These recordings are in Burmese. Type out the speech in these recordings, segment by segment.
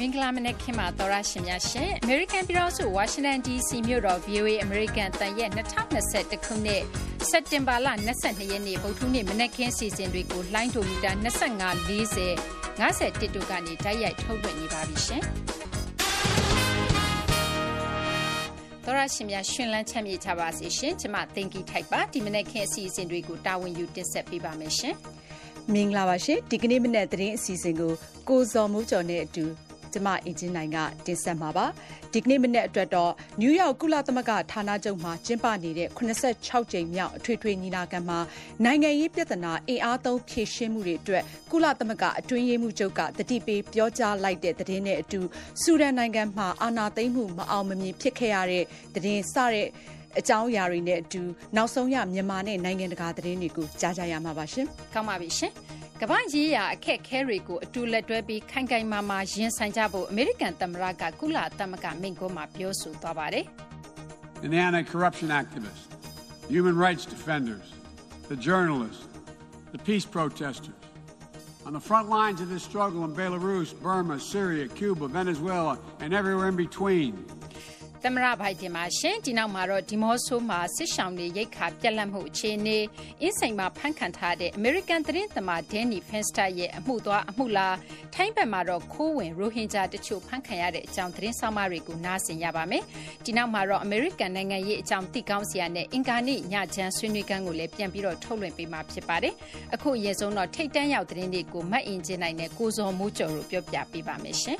မင်္ဂလာမနက်ခင်းပါသောရရှင်များရှင်အမေရိကန်ပြည်ထောင်စုဝါရှင်တန် DC မြို့တော် VOA အမေရိကန်တန်ရဲ့2021ခုနှစ်စက်တင်ဘာလ22ရက်နေ့ဗုဒ္ဓနေ့မနက်ခင်းစီစဉ်တွေကိုလိုင်းဒိုမီတာ25 40 51တို့ကနေတိုက်ရိုက်ထုတ်လွှင့်နေပါပြီရှင်သောရရှင်များရှင်လန်းချမ်းမြေချပါစေရှင်ကျမသင်္ကီထိုက်ပါဒီမနက်ခင်းအစီအစဉ်တွေကိုတာဝန်ယူတင်ဆက်ပေးပါမယ်ရှင်မင်္ဂလာပါရှင်ဒီကနေ့မနေ့သတင်းအစီအစဉ်ကိုကိုဇော်မိုးကျော်နဲ့အတူ ကျမအင်ဂျင်နိုင်ကတင်ဆက်မှာပါဒီကနေ့မနေ့အတွက်တော့နယူးယောက်ကုလသမဂ္ဂဌာနချုပ်မှာကျင်းပနေတဲ့86ကြိမ်မြောက်အထွေထွေညီလာခံမှာနိုင်ငံရေးပြဿနာအင်အားသုံးဖြေရှင်းမှုတွေအတွက်ကုလသမဂ္ဂအတွင်းရေးမှူးချုပ်ကတတိပေးပြောကြားလိုက်တဲ့သတင်းနဲ့အတူဆူဒန်နိုင်ငံမှာအာဏာသိမ်းမှုမအောင်မမြင်ဖြစ်ခဲ့ရတဲ့သတင်းစတဲ့ အကြောင်းအရာတွေနဲ့အတူနောက်ဆုံးရမြန်မာနဲ့နိုင်ငံတကာသတင်းတွေကိုကြားကြရမှာပါရှင်။ကောင်းပါပြီရှင်။ကမ္ဘာ့ရေးရာအခက်အခဲတွေကိုအတူလက်တွဲပြီးခိုင်ခိုင်မာမာရင်ဆိုင်ကြဖို့အမေရိကန်သမ္မတကကုလသမဂ္ဂမိန့်ခွန်းမှာပြောဆိုသွားပါတယ်။ The anti-corruption activists, human rights defenders, the journalists, the peace protesters, on the front lines of this struggle in Belarus, Burma, Syria, Cuba, Venezuela, and everywhere in between – သမ္မတဘိုင်ဒင်ပါရှင်ဒီနောက်မှာတော့ဒီမော့ဆိုမှာစစ်ဆောင်တွေရိတ်ခါပြက်လက်မှုအခြေအနေအင်းစိန်မှာဖန်ခံထားတဲ့ American သတင်းသမား Danny Fenster ရဲ့အမှုသွားအမှုလာထိုင်းဘက်မှာတော့ခိုးဝင်ရိုဟင်ဂျာတချို့ဖန်ခံရတဲ့အကြောင်းသတင်းဆောင်မတွေကိုနားဆင်ရပါမယ်ဒီနောက်မှာတော့ American နိုင်ငံရေးအကြောင်းသိကောင်းစရာနဲ့အင်ကာနေ့ညချမ်းဆွေးနွေးခန်းကိုလည်းပြန်ပြီးတော့ထုတ်လွှင့်ပေးမှာဖြစ်ပါတယ်အခုအရင်ဆုံးတော့ထိတ်တန်းရောက်သတင်းတွေကိုမှတ်အင်ကျင်းနိုင်တဲ့ကိုဇော်မိုးကျော်တို့ပြောပြပေးပါမယ်ရှင်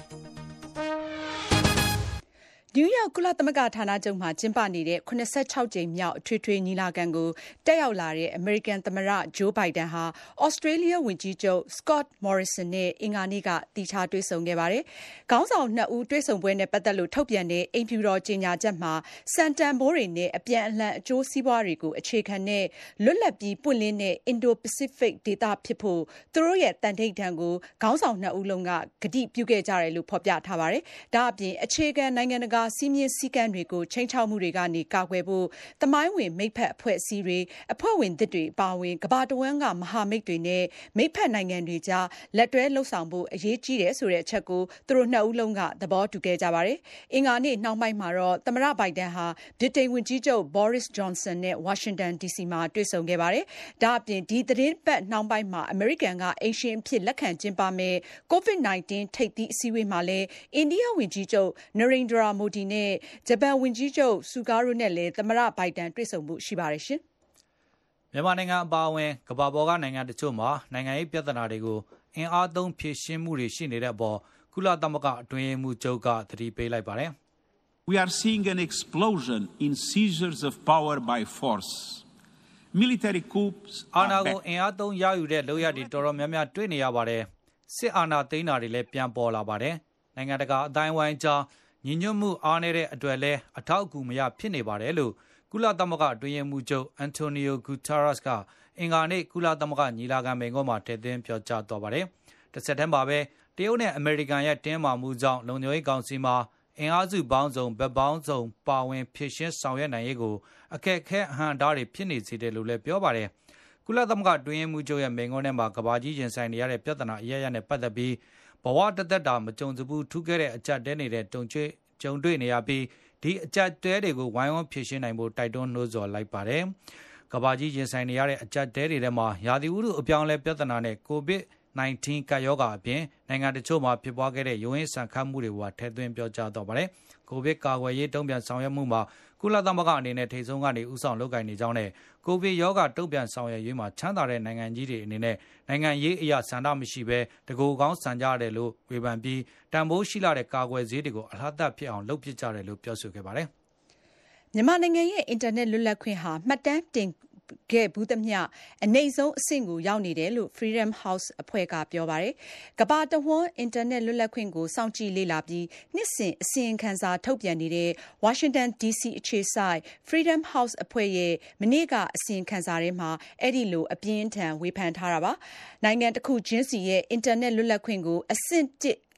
နယူးယောက် ကုလသမဂ္ဂဌာနချုပ်မှာ ကျင်းပနေတဲ့86ကြိမ်မြောက် အထွေထွေညီလာခံကို တက်ရောက်လာတဲ့ အမေရိကန်သမ္မတဂျိုးဘိုင်ဒန်ဟာဩစတြေးလျဝန်ကြီးချုပ် Scott Morrison နဲ့ အင်္ဂါနေ့က သီးခြားတွေ့ဆုံခဲ့ပါတယ်။ခေါင်းဆောင်နှစ်ဦး တွေ့ဆုံပွဲနဲ့ ပတ်သက်လို့ ထုတ်ပြန်တဲ့ အိမ်ဖြူတော်ကြေညာချက်မှာ စံတန်ဘိုးတွေနဲ့ အပြန်အလှန် အကျိုးစီးပွားတွေကို အခြေခံတဲ့ လွတ်လပ်ပြီး ပွင့်လင်းတဲ့ Indo-Pacific ဒေသဖြစ်ဖို့ သူတို့ရဲ့တန်ထိပ်တန်းကို ခေါင်းဆောင်နှစ်ဦးလုံးက ကတိပြုခဲ့ကြတယ်လို့ ဖော်ပြထားပါတယ်။ဒါ့အပြင် အခြေခံ နိုင်ငံတကာစည်းမျဉ်းစည်းကမ်းတွေကို ခြိမ်းခြောက်မှုတွေကနေ ကာကွယ်ဖို့ သမိုင်းဝင် မိတ်ဖက်အဖွဲ့အစည်းတွေ အဖွဲ့ဝင်သစ်တွေပါဝင်ကဘာတဝန်းက မဟာမိတ်တွေနဲ့ မိတ်ဖက်နိုင်ငံတွေကြား လက်တွဲလှုပ်ဆောင်ဖို့ အရေးကြီးတယ်ဆိုတဲ့အချက်ကို သူတို့ နှစ်ဦးလုံးက သဘောတူခဲ့ကြပါတယ်။အင်္ဂါနေ့နှောင်းပိုင်းမှာတော့ သမ္မတ ဘိုင်ဒန်ဟာ ဗြိတိန်ဝန်ကြီးချုပ် Boris Johnson နဲ့ ဝါရှင်တန် DC မှာ တွေ့ဆုံခဲ့ပါတယ်။ဒါ့အပြင် ဒီသတင်းပတ်နှောင်းပိုင်းမှာ အမေရိကန်က အိမ်ရှင်အဖြစ် လက်ခံကျင်းပမယ့် COVID-19 ထိပ်သီးအစည်းအဝေးမှာလည်း အိန္ဒိယဝန်ကြီးချုပ် Narendra Modi နဲ့ ဂျပန်ဝန်ကြီးချုပ်ဆူကားတို့နဲ့လည်း သမ္မတဘိုင်ဒန်တွေ့ဆုံမှုရှိပါတယ်ရှင်။မြန်မာနိုင်ငံအပါအဝင် ကမ္ဘာပေါ်ကနိုင်ငံတချို့မှာ နိုင်ငံရေးပြဿနာတွေကို အင်အားသုံးဖြေရှင်းမှုတွေရှိနေတဲ့အပေါ် ကုလသမဂ္ဂအတွင်းရေးမှူးချုပ်က သတိပေးလိုက်ပါတယ်။ We are seeing an explosion in seizures of power by force. Military coups အာဏာကိုအင်အားသုံးရယူတဲ့လုပ်ရည်တွေတော်တော်များများတွေ့နေရပါတယ်။စစ်အာဏာသိမ်းတာတွေလည်းပြန်ပေါ်လာပါတယ်။နိုင်ငံတကာအတိုင်းဝိုင်းကြား ညီညွတ်မှုအားနည်းတဲ့အတွက်လည်းအထောက်အကူမရဖြစ်နေပါတယ်လို့ကုလသမဂ္ဂအတွင်းရေးမှူးချုပ်အန်တိုနီယိုဂူတာရက်စ်ကအင်္ဂါနေ့ကုလသမဂ္ဂညီလာခံမိန့်ခွန်းမှာထည့်သွင်းပြောကြားသွားပါတယ်။တစ်ဆက်တည်းမှာပဲတရုတ်နဲ့အမေရိကန်ရဲ့တင်းမာမှုကြောင့်လုံခြုံရေးကောင်စီမှာအင်အားစုပေါင်းစုံဗက်ပေါင်းစုံပါဝင်ဖြစ်ရှင်းဆောင်ရွက်နိုင်ရေးကိုအခက်အခဲအဟန့်အတားတွေဖြစ်နေစေတယ်လို့လည်းပြောပါတယ်။ကုလသမဂ္ဂတွင်းမှုချုပ်ရဲ့မိန့်ခွန်းထဲမှာကဘာကြီးရင်ဆိုင်နေရတဲ့ပြဿနာအရရနဲ့ပတ်သက်ပြီးဘ ဝတသက်တာမကြုံစဘူးထူးခဲ့တဲ့အကြက်တဲနေတဲ့တုံချွေကြုံတွေ့နေရပြီးဒီအကြက်တဲတွေကိုဝိုင်းဝန်းဖြေရှင်းနိုင်ဖို့တိုက်တွန်းနှိုးဆော်လိုက်ပါတယ်။ကဘာကြီးရင်ဆိုင်နေရတဲ့အကြက်တဲတွေထဲမှာရာသီဥတုအပြောင်းလဲပြဿနာနဲ့ကိုဗစ် 19 ကပ်ရောဂါအပြင်နိုင်ငံတချို့မှာဖြစ်ပွားခဲ့တဲ့ရုံးရင်းဆန်ခတ်မှုတွေကိုထည့်သွင်းပြောကြားတော့ပါတယ်။ကိုဗစ်ကာကွယ်ရေးတုံ့ပြန်ဆောင်ရွက်မှုမှာ ကုလသမဂ္ဂအနေနဲ့ထိဆုံးကနေဥဆောင်လုပ်ကိုင်နေကြောင်းနဲ့ကိုဗစ်ရောဂါတုံ့ပြန်ဆောင်ရွက်ရေးမှာချမ်းသာတဲ့နိုင်ငံကြီးတွေအနေနဲ့နိုင်ငံရေးအရာဆန္ဒမရှိဘဲတကူကောင်းဆန်ကြတယ်လို့ဝေဖန်ပြီးတန်ဖိုးရှိလာတဲ့ကာကွယ်ဆေးတွေကိုအလားတဖြစ်အောင်လုပ်ပစ်ကြတယ်လို့ပြောဆိုခဲ့ပါတယ်။မြန်မာနိုင်ငံရဲ့အင်တာနက်လွတ်လပ်ခွင့်ဟာမှတ်တမ်းတင် ခဲ့ဘူးသမျှ အနိမ့်ဆုံးအဆင့်ကို ရောက်နေတယ်လို့ Freedom House အဖွဲ့က ပြောပါတယ်။ကမ္ဘာတဝန်း အင်တာနက် လွတ်လပ်ခွင့်ကို စောင့်ကြည့်လေ့လာပြီး နှစ်စဉ် အစီရင်ခံစာ ထုတ်ပြန်နေတဲ့ Washington DC အခြေစိုက် Freedom House အဖွဲ့ရဲ့ မနေ့က အစီရင်ခံစာထဲမှာ အဲ့ဒီလို အပြင်းထန် ဝေဖန်ထားတာပါ။နိုင်ငံတစ်ခုချင်းစီရဲ့ အင်တာနက် လွတ်လပ်ခွင့်ကို အဆင့်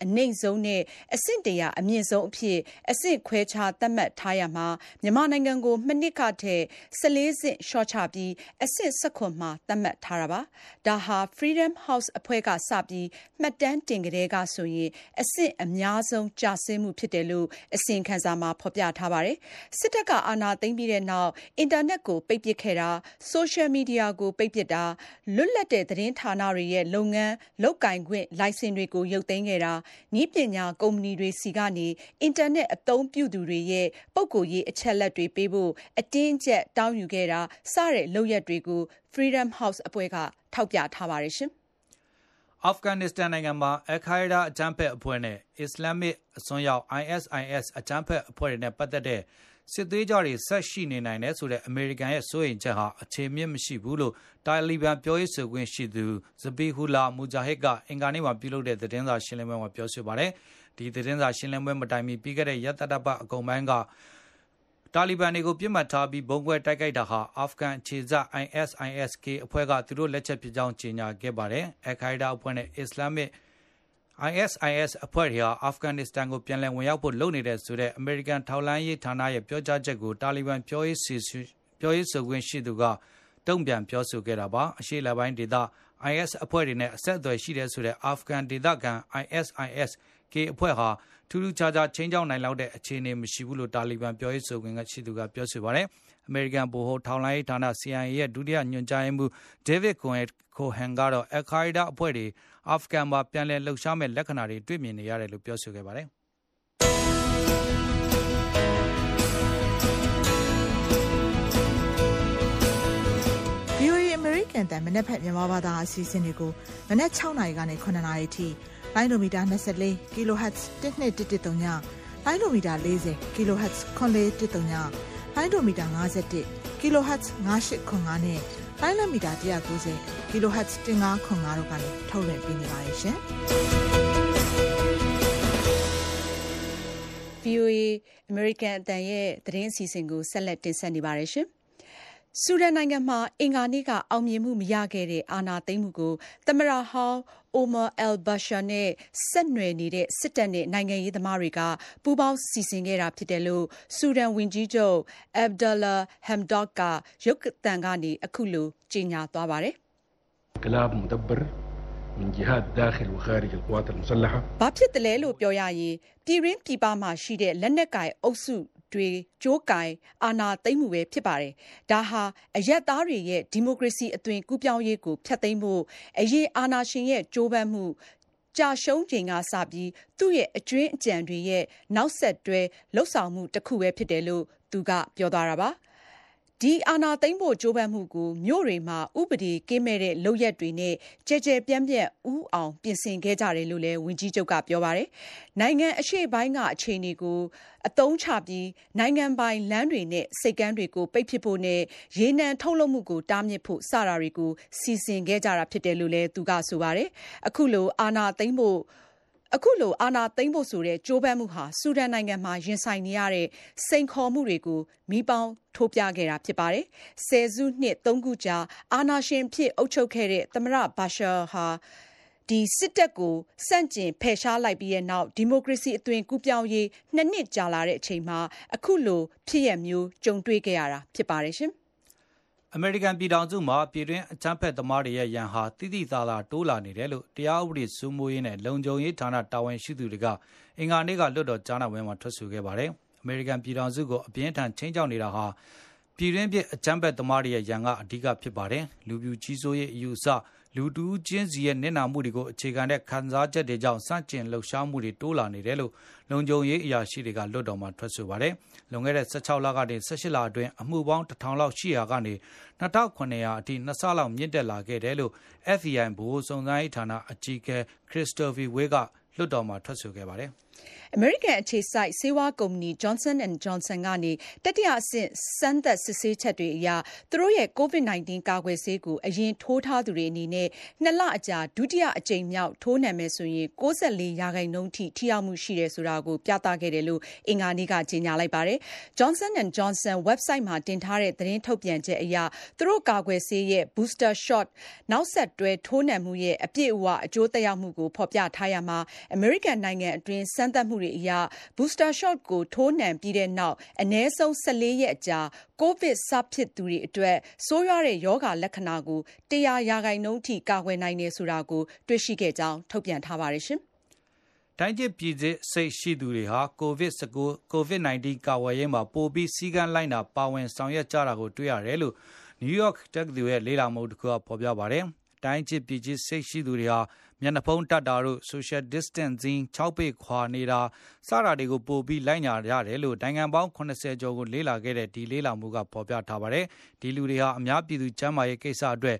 အနိမ့်ဆုံးနဲ့ အဆင့်တရာအမြင့်ဆုံးအဖြစ် အဆင့်ခွဲခြားသတ်မှတ်ထားရမှာ မြန်မာနိုင်ငံကို မနှစ်ကထက်14ဆင့် လျှော့ချပြီး အဆင့်19မှာ သတ်မှတ်ထားတာပါ ဒါဟာ Freedom House အဖွဲ့ကစပြီး မှတ်တမ်းတင်ကြတဲ့ကဆိုရင် အဆင့်အများဆုံး ကျဆင်းမှုဖြစ်တယ်လို့ အစီရင်ခံစာမှာ ဖော်ပြထားပါတယ် စစ်တပ်က အာဏာသိမ်းပြီးတဲ့နောက် အင်တာနက်ကို ပိတ်ပစ်ခဲ့တာ ဆိုရှယ်မီဒီယာကို ပိတ်ပစ်တာ လွတ်လပ်တဲ့ သတင်းဌာနတွေရဲ့ လုပ်ငန်းလုပ်ကင်ခွင့် လိုင်စင်တွေကို ရုပ်သိမ်းခဲ့တာဤပညာကုမ္ပဏီတွေစီကနေ အင်တာနက်အသုံးပြုသူတွေရဲ့ ပုဂ္ဂိုလ်ရေးအချက်လက်တွေပေးဖို့ အတင်းကျပ်တောင်းယူခဲ့တာ စတဲ့လုပ်ရက်တွေကို Freedom House အဖွဲ့က ထောက်ပြထားပါတယ်ရှင် အာဖဂန်နစ္စတန်နိုင်ငံမှာအခိုင်ဒါအကြမ်းဖက်အဖွဲ့နဲ့ အစ္စလာမစ်အစွန်းရောက် ISIS အကြမ်းဖက်အဖွဲ့တွေနဲ့ပတ်သက်တဲ့ စစ်သွေးကြွတွေဆက်ရှိနေနိုင်တယ်ဆိုတဲ့အမေရိကန်ရဲ့စိုးရိမ်ချက်ဟာအခြေမြင့်မရှိဘူးလို့တာလီဘန်ပြောရေးဆိုခွင့်ရှိသူဇဘီဟူလာမူဂျာဟစ်ကအင်္ဂါနေ့မှာပြုလုပ်တဲ့သတင်းစာရှင်းလင်းပွဲမှာပြောဆိုပါတယ်။ဒီသတင်းစာရှင်းလင်းပွဲမတိုင်မီပြီးခဲ့တဲ့ရက်သတ္တပတ်အကုန်ပိုင်းကတာလီဘန်တွေကိုပြစ်မှတ်ထားပြီးဘုံကွဲတိုက်ခိုက်တာဟာအာဖဂန်ခြေစ ISISK အဖွဲ့ကသူတို့လက်ချက်ဖြစ်ကြောင်းကြေညာခဲ့ပါတယ်။အခိုင်ဒါအဖွဲ့နဲ့အစ္စလာမစ် ISIS အဖွဲ့တွေဟာအာဖဂန်နစ္စတန်ကိုပြန်လည်ဝင်ရောက်ဖို့လုပ်နေတဲ့ဆိုတဲ့အမေရိကန်ထောက်လှမ်းရေးဌာနရဲ့ပြောကြားချက်ကိုတာလီဘန်ပြောရေးဆိုပြောရေးဆိုခွင့်ရှိသူကတုံ့ပြန်ပြောဆိုခဲ့တာပါအရှေ့လပိုင်းဒေသ IS အဖွဲ့တွေနဲ့အဆက်အသွယ်ရှိတဲ့ဆိုတဲ့အာဖဂန်ဒေသခံ ISIS K အဖွဲ့ဟာထူးထူးခြားခြားချင်းချောင်းနိုင်လောက်တဲ့အခြေအနေမရှိဘူးလို့တာလီဘန်ပြောရေးဆိုခွင့်ရှိသူကပြောဆိုပါတယ် အမေရိကန်ဗဟိုထောက်လှမ်းရေးဌာန CIA ရဲ့ ဒုတိယညွှန်ကြားရေးမှူး David Cohen ကတော့ Al Qaeda အဖွဲ့တွေ အာဖဂန်မှာ ပြန်လည်လှုပ်ရှားမဲ့လက္ခဏာတွေ တွေ့မြင်နေရတယ်လို့ ပြောဆိုခဲ့ပါတယ်။ VOA အမေရိကန်တန်မနက်ဖြန်မြန်မာဘာသာအစီအစဉ်တွေကိုမနက်6နာရီကနေ9နာရီထိလိုင်းဒိုမီတာ24 kHz 1213ညလိုင်းဒိုမီတာ40 kHz 9413ည လိုင်းဒိုမီတာ51 kHz 9895နဲ့လိုင်းလမီတာ190 kHz 1505တို့ကနေထုတ်လွှင့်ပေးနေပါတယ်ရှင်။ VOA American အတန်ရဲ့သတင်းအစီအစဉ်ကိုဆက်လက်တင်ဆက်နေပါတယ်ရှင်။ဆူဒန်နိုင်ငံမှာအင်္ဂါနေ့ကအောင်မြင်မှုမရခဲ့တဲ့အာဏာသိမ်းမှုကိုသမ္မတဟောင်း Omar al-Bashir နဲ့ ဆက်နွယ်နေတဲ့ စစ်တပ်နဲ့ နိုင်ငံရေးသမားတွေက ပူးပေါင်းစီစဉ်ခဲ့တာဖြစ်တယ်လို့ ဆူဒန်ဝန်ကြီးချုပ် Abdalla Hamdok က ရုပ်သံကနေ အခုလို ကြေညာသွားပါတယ်။ဘာဖြစ်တယ်လဲလို့ ပြောရရင် ပြည်ရင်းပြည်ပမှာရှိတဲ့ လက်နက်ကိုင်အုပ်စု တွေကြိုးကင်အာဏာသိမ်းမှုပဲဖြစ်ပါတယ်။ဒါဟာအရက်သားတွေရဲ့ဒီမိုကရေစီအသွင်ကူးပြောင်းရေးကိုဖျက်သိမ်းဖို့အရေးအာဏာရှင်ရဲ့ကြိုးပမ်းမှုကြာရှုံးချိန်ကစပြီးသူ့ရဲ့အကျွင်းအကြံတွေရဲ့နောက်ဆက်တွဲလှုပ်ဆောင်မှုတစ်ခုပဲဖြစ်တယ်လို့သူကပြောသွားတာပါ။ ဒီအာဏာသိမ်းဖို့ကြိုးပမ်းမှုကို မြို့တွေမှာ ဥပဒေကင်းမဲ့တဲ့ လုပ်ရပ်တွေနဲ့ကြဲကြဲပြန့်ပြန့် ဦးအောင် ပြင်ဆင်ခဲ့ကြတယ်လို့လည်း ဝန်ကြီးချုပ်က ပြောပါတယ်။နိုင်ငံအရှေ့ပိုင်းက အခြေအနေကို အသုံးချပြီး နိုင်ငံပိုင်လမ်းတွေနဲ့စိတ်ကမ်းတွေကို ပိတ်ပစ်ဖို့နဲ့ ရေနံထုတ်လုပ်မှုကို တားမြစ်ဖို့ စတာတွေကို စီစဉ်ခဲ့ကြတာဖြစ်တယ်လို့လည်း သူက ဆိုပါတယ်။အခုလို အာဏာသိမ်းဖို့ အခုလို အာဏာသိမ်းဖို့ဆိုတဲ့ ကြိုးပမ်းမှုဟာ ဆူဒန်နိုင်ငံမှာ ရင်ဆိုင်နေရတဲ့ စိန်ခေါ်မှုတွေကို မီးပေါင်းထိုးပြခဲ့တာဖြစ်ပါတယ်။ဆယ်စုနှစ်သုံးခုကြာ အာဏာရှင်ဖြစ်အုပ်ချုပ်ခဲ့တဲ့ သမ္မတဘာရှာဟာဒီစစ်တပ်ကိုစန့်ကျင်ဖယ်ရှားလိုက်ပြီးတဲ့နောက် ဒီမိုကရေစီအသွင်ကူးပြောင်းရေးနှစ်နှစ်ကြာလာတဲ့အချိန်မှာ အခုလို ဖြစ်ရမျိုး ကြုံတွေ့ခဲ့ရတာဖြစ်ပါတယ်ရှင်။ အမေရိကန်ပြည်ထောင်စုမှာ ပြည်တွင်းအကြမ်းဖက်သမားတွေရဲ့ရန်ဟာတိတိသားသားတိုးလာနေတယ်လို့ တရားဥပဒေစိုးမိုးရေးနဲ့ လုံခြုံရေးဌာန တာဝန်ရှိသူတွေက အင်္ဂါနေ့က လွတ်တော်ကြားနာပွဲမှာ ထွက်ဆိုခဲ့ပါတယ်။အမေရိကန်ပြည်ထောင်စုကို အပြင်းထန်ချင်းချောက်နေတာဟာ ပြည်တွင်းပြအကြမ်းဖက်သမားတွေရဲ့ ရန်ကအဓိကဖြစ်ပါတယ်။လူပြူကြီးစိုးရေးအယူအဆ လူတူးချင်းစီရဲ့ နစ်နာမှုတွေကို အခြေခံတဲ့ ခံစားချက်တွေကြောင့်စတင်လှုပ်ရှားမှုတွေ တိုးလာနေတယ်လို့ လုံခြုံရေးအရာရှိတွေက လွတ်တော်မှာ ထွက်ဆိုပါတယ်။ လွန်ခဲ့တဲ့16လကနေ18လအတွင်းအမှုပေါင်း1000လောက်ရှိရာကနေ2900အထိနှစ်ဆလောက်မြင့်တက်လာခဲ့တယ်လို့ FBI ဗဟိုစုံစမ်းရေးဌာနအကြီးအကဲ Christopher Wray ကလွတ်တော်မှာထွက်ဆိုခဲ့ပါတယ်။ အမေရိကန်အခြေစိုက် ဆေးဝါးကုမ္ပဏီ Johnson and Johnson ကနေ တတိယအဆင့် စမ်းသပ်စစ်ဆေးချက်တွေအရ သူတို့ရဲ့ COVID-19 ကာကွယ်ဆေးကို အရင်ထိုးထားသူတွေအနေနဲ့နှစ်လအကြာ ဒုတိယအကြိမ်မြောက် ထိုးနှံမယ်ဆိုရင်94ရာခိုင်နှုန်းထိ ထိရောက်မှုရှိတယ်ဆိုတာကို ပြသခဲ့တယ်လို့ အင်္ဂါနေ့က ကြေညာလိုက်ပါတယ်။ Johnson and Johnson website မှာ တင်ထားတဲ့ သတင်းထုတ်ပြန်ချက်အရ သူတို့ကာကွယ်ဆေးရဲ့ booster shot နောက်ဆက်တွဲ ထိုးနှံမှုရဲ့ အပြည့်အဝ အကျိုးသက်ရောက်မှုကို ဖော်ပြထားရမှာ အမေရိကန်နိုင်ငံအတွင်း စမ်းသပ်မှုတွေအရ booster shot ကို ထိုးနှံပြီးတဲ့နောက် အနည်းဆုံး14ရက်အကြာ ကိုဗစ်စဖြစ်သူတွေအတွက် ဆိုးရွားတဲ့ ရောဂါလက္ခဏာကို100ရာခိုင်နှုန်းထိ ကာကွယ်နိုင်တယ်ဆိုတာကို တွေ့ရှိခဲ့ကြောင်း ထုတ်ပြန်ထားပါတယ်ရှင်။တိုင်းကျစ်ပြည်စစ်စိတ်ရှိသူတွေဟာ COVID-19 COVID-19 ကာဝယ်ရေးမှာ ပိုပြီးစီကံလိုက်နာ ပါဝင်ဆောင်ရွက်ကြတာကို တွေ့ရတယ်လို့ New York တက္ကသိုလ်ရဲ့ လေ့လာမှုတစ်ခုက ဖော်ပြပါတယ်။တိုင်းကျစ်ပြည်ကျစ်စိတ်ရှိသူတွေဟာ မျက်နှာဖုံးတတ်တာတို့ social distancing 6ပေခွာနေတာစတာတွေကိုပို့ပြီးလိုက်ညာရတယ်လို့နိုင်ငံပေါင်း80ကျော်ကိုလေ့လာခဲ့တဲ့ဒီလေ့လာမှုကဖော်ပြထားပါတယ်။ဒီလူတွေဟာအများပြည်သူကျန်းမာရေးကိစ္စအတွက်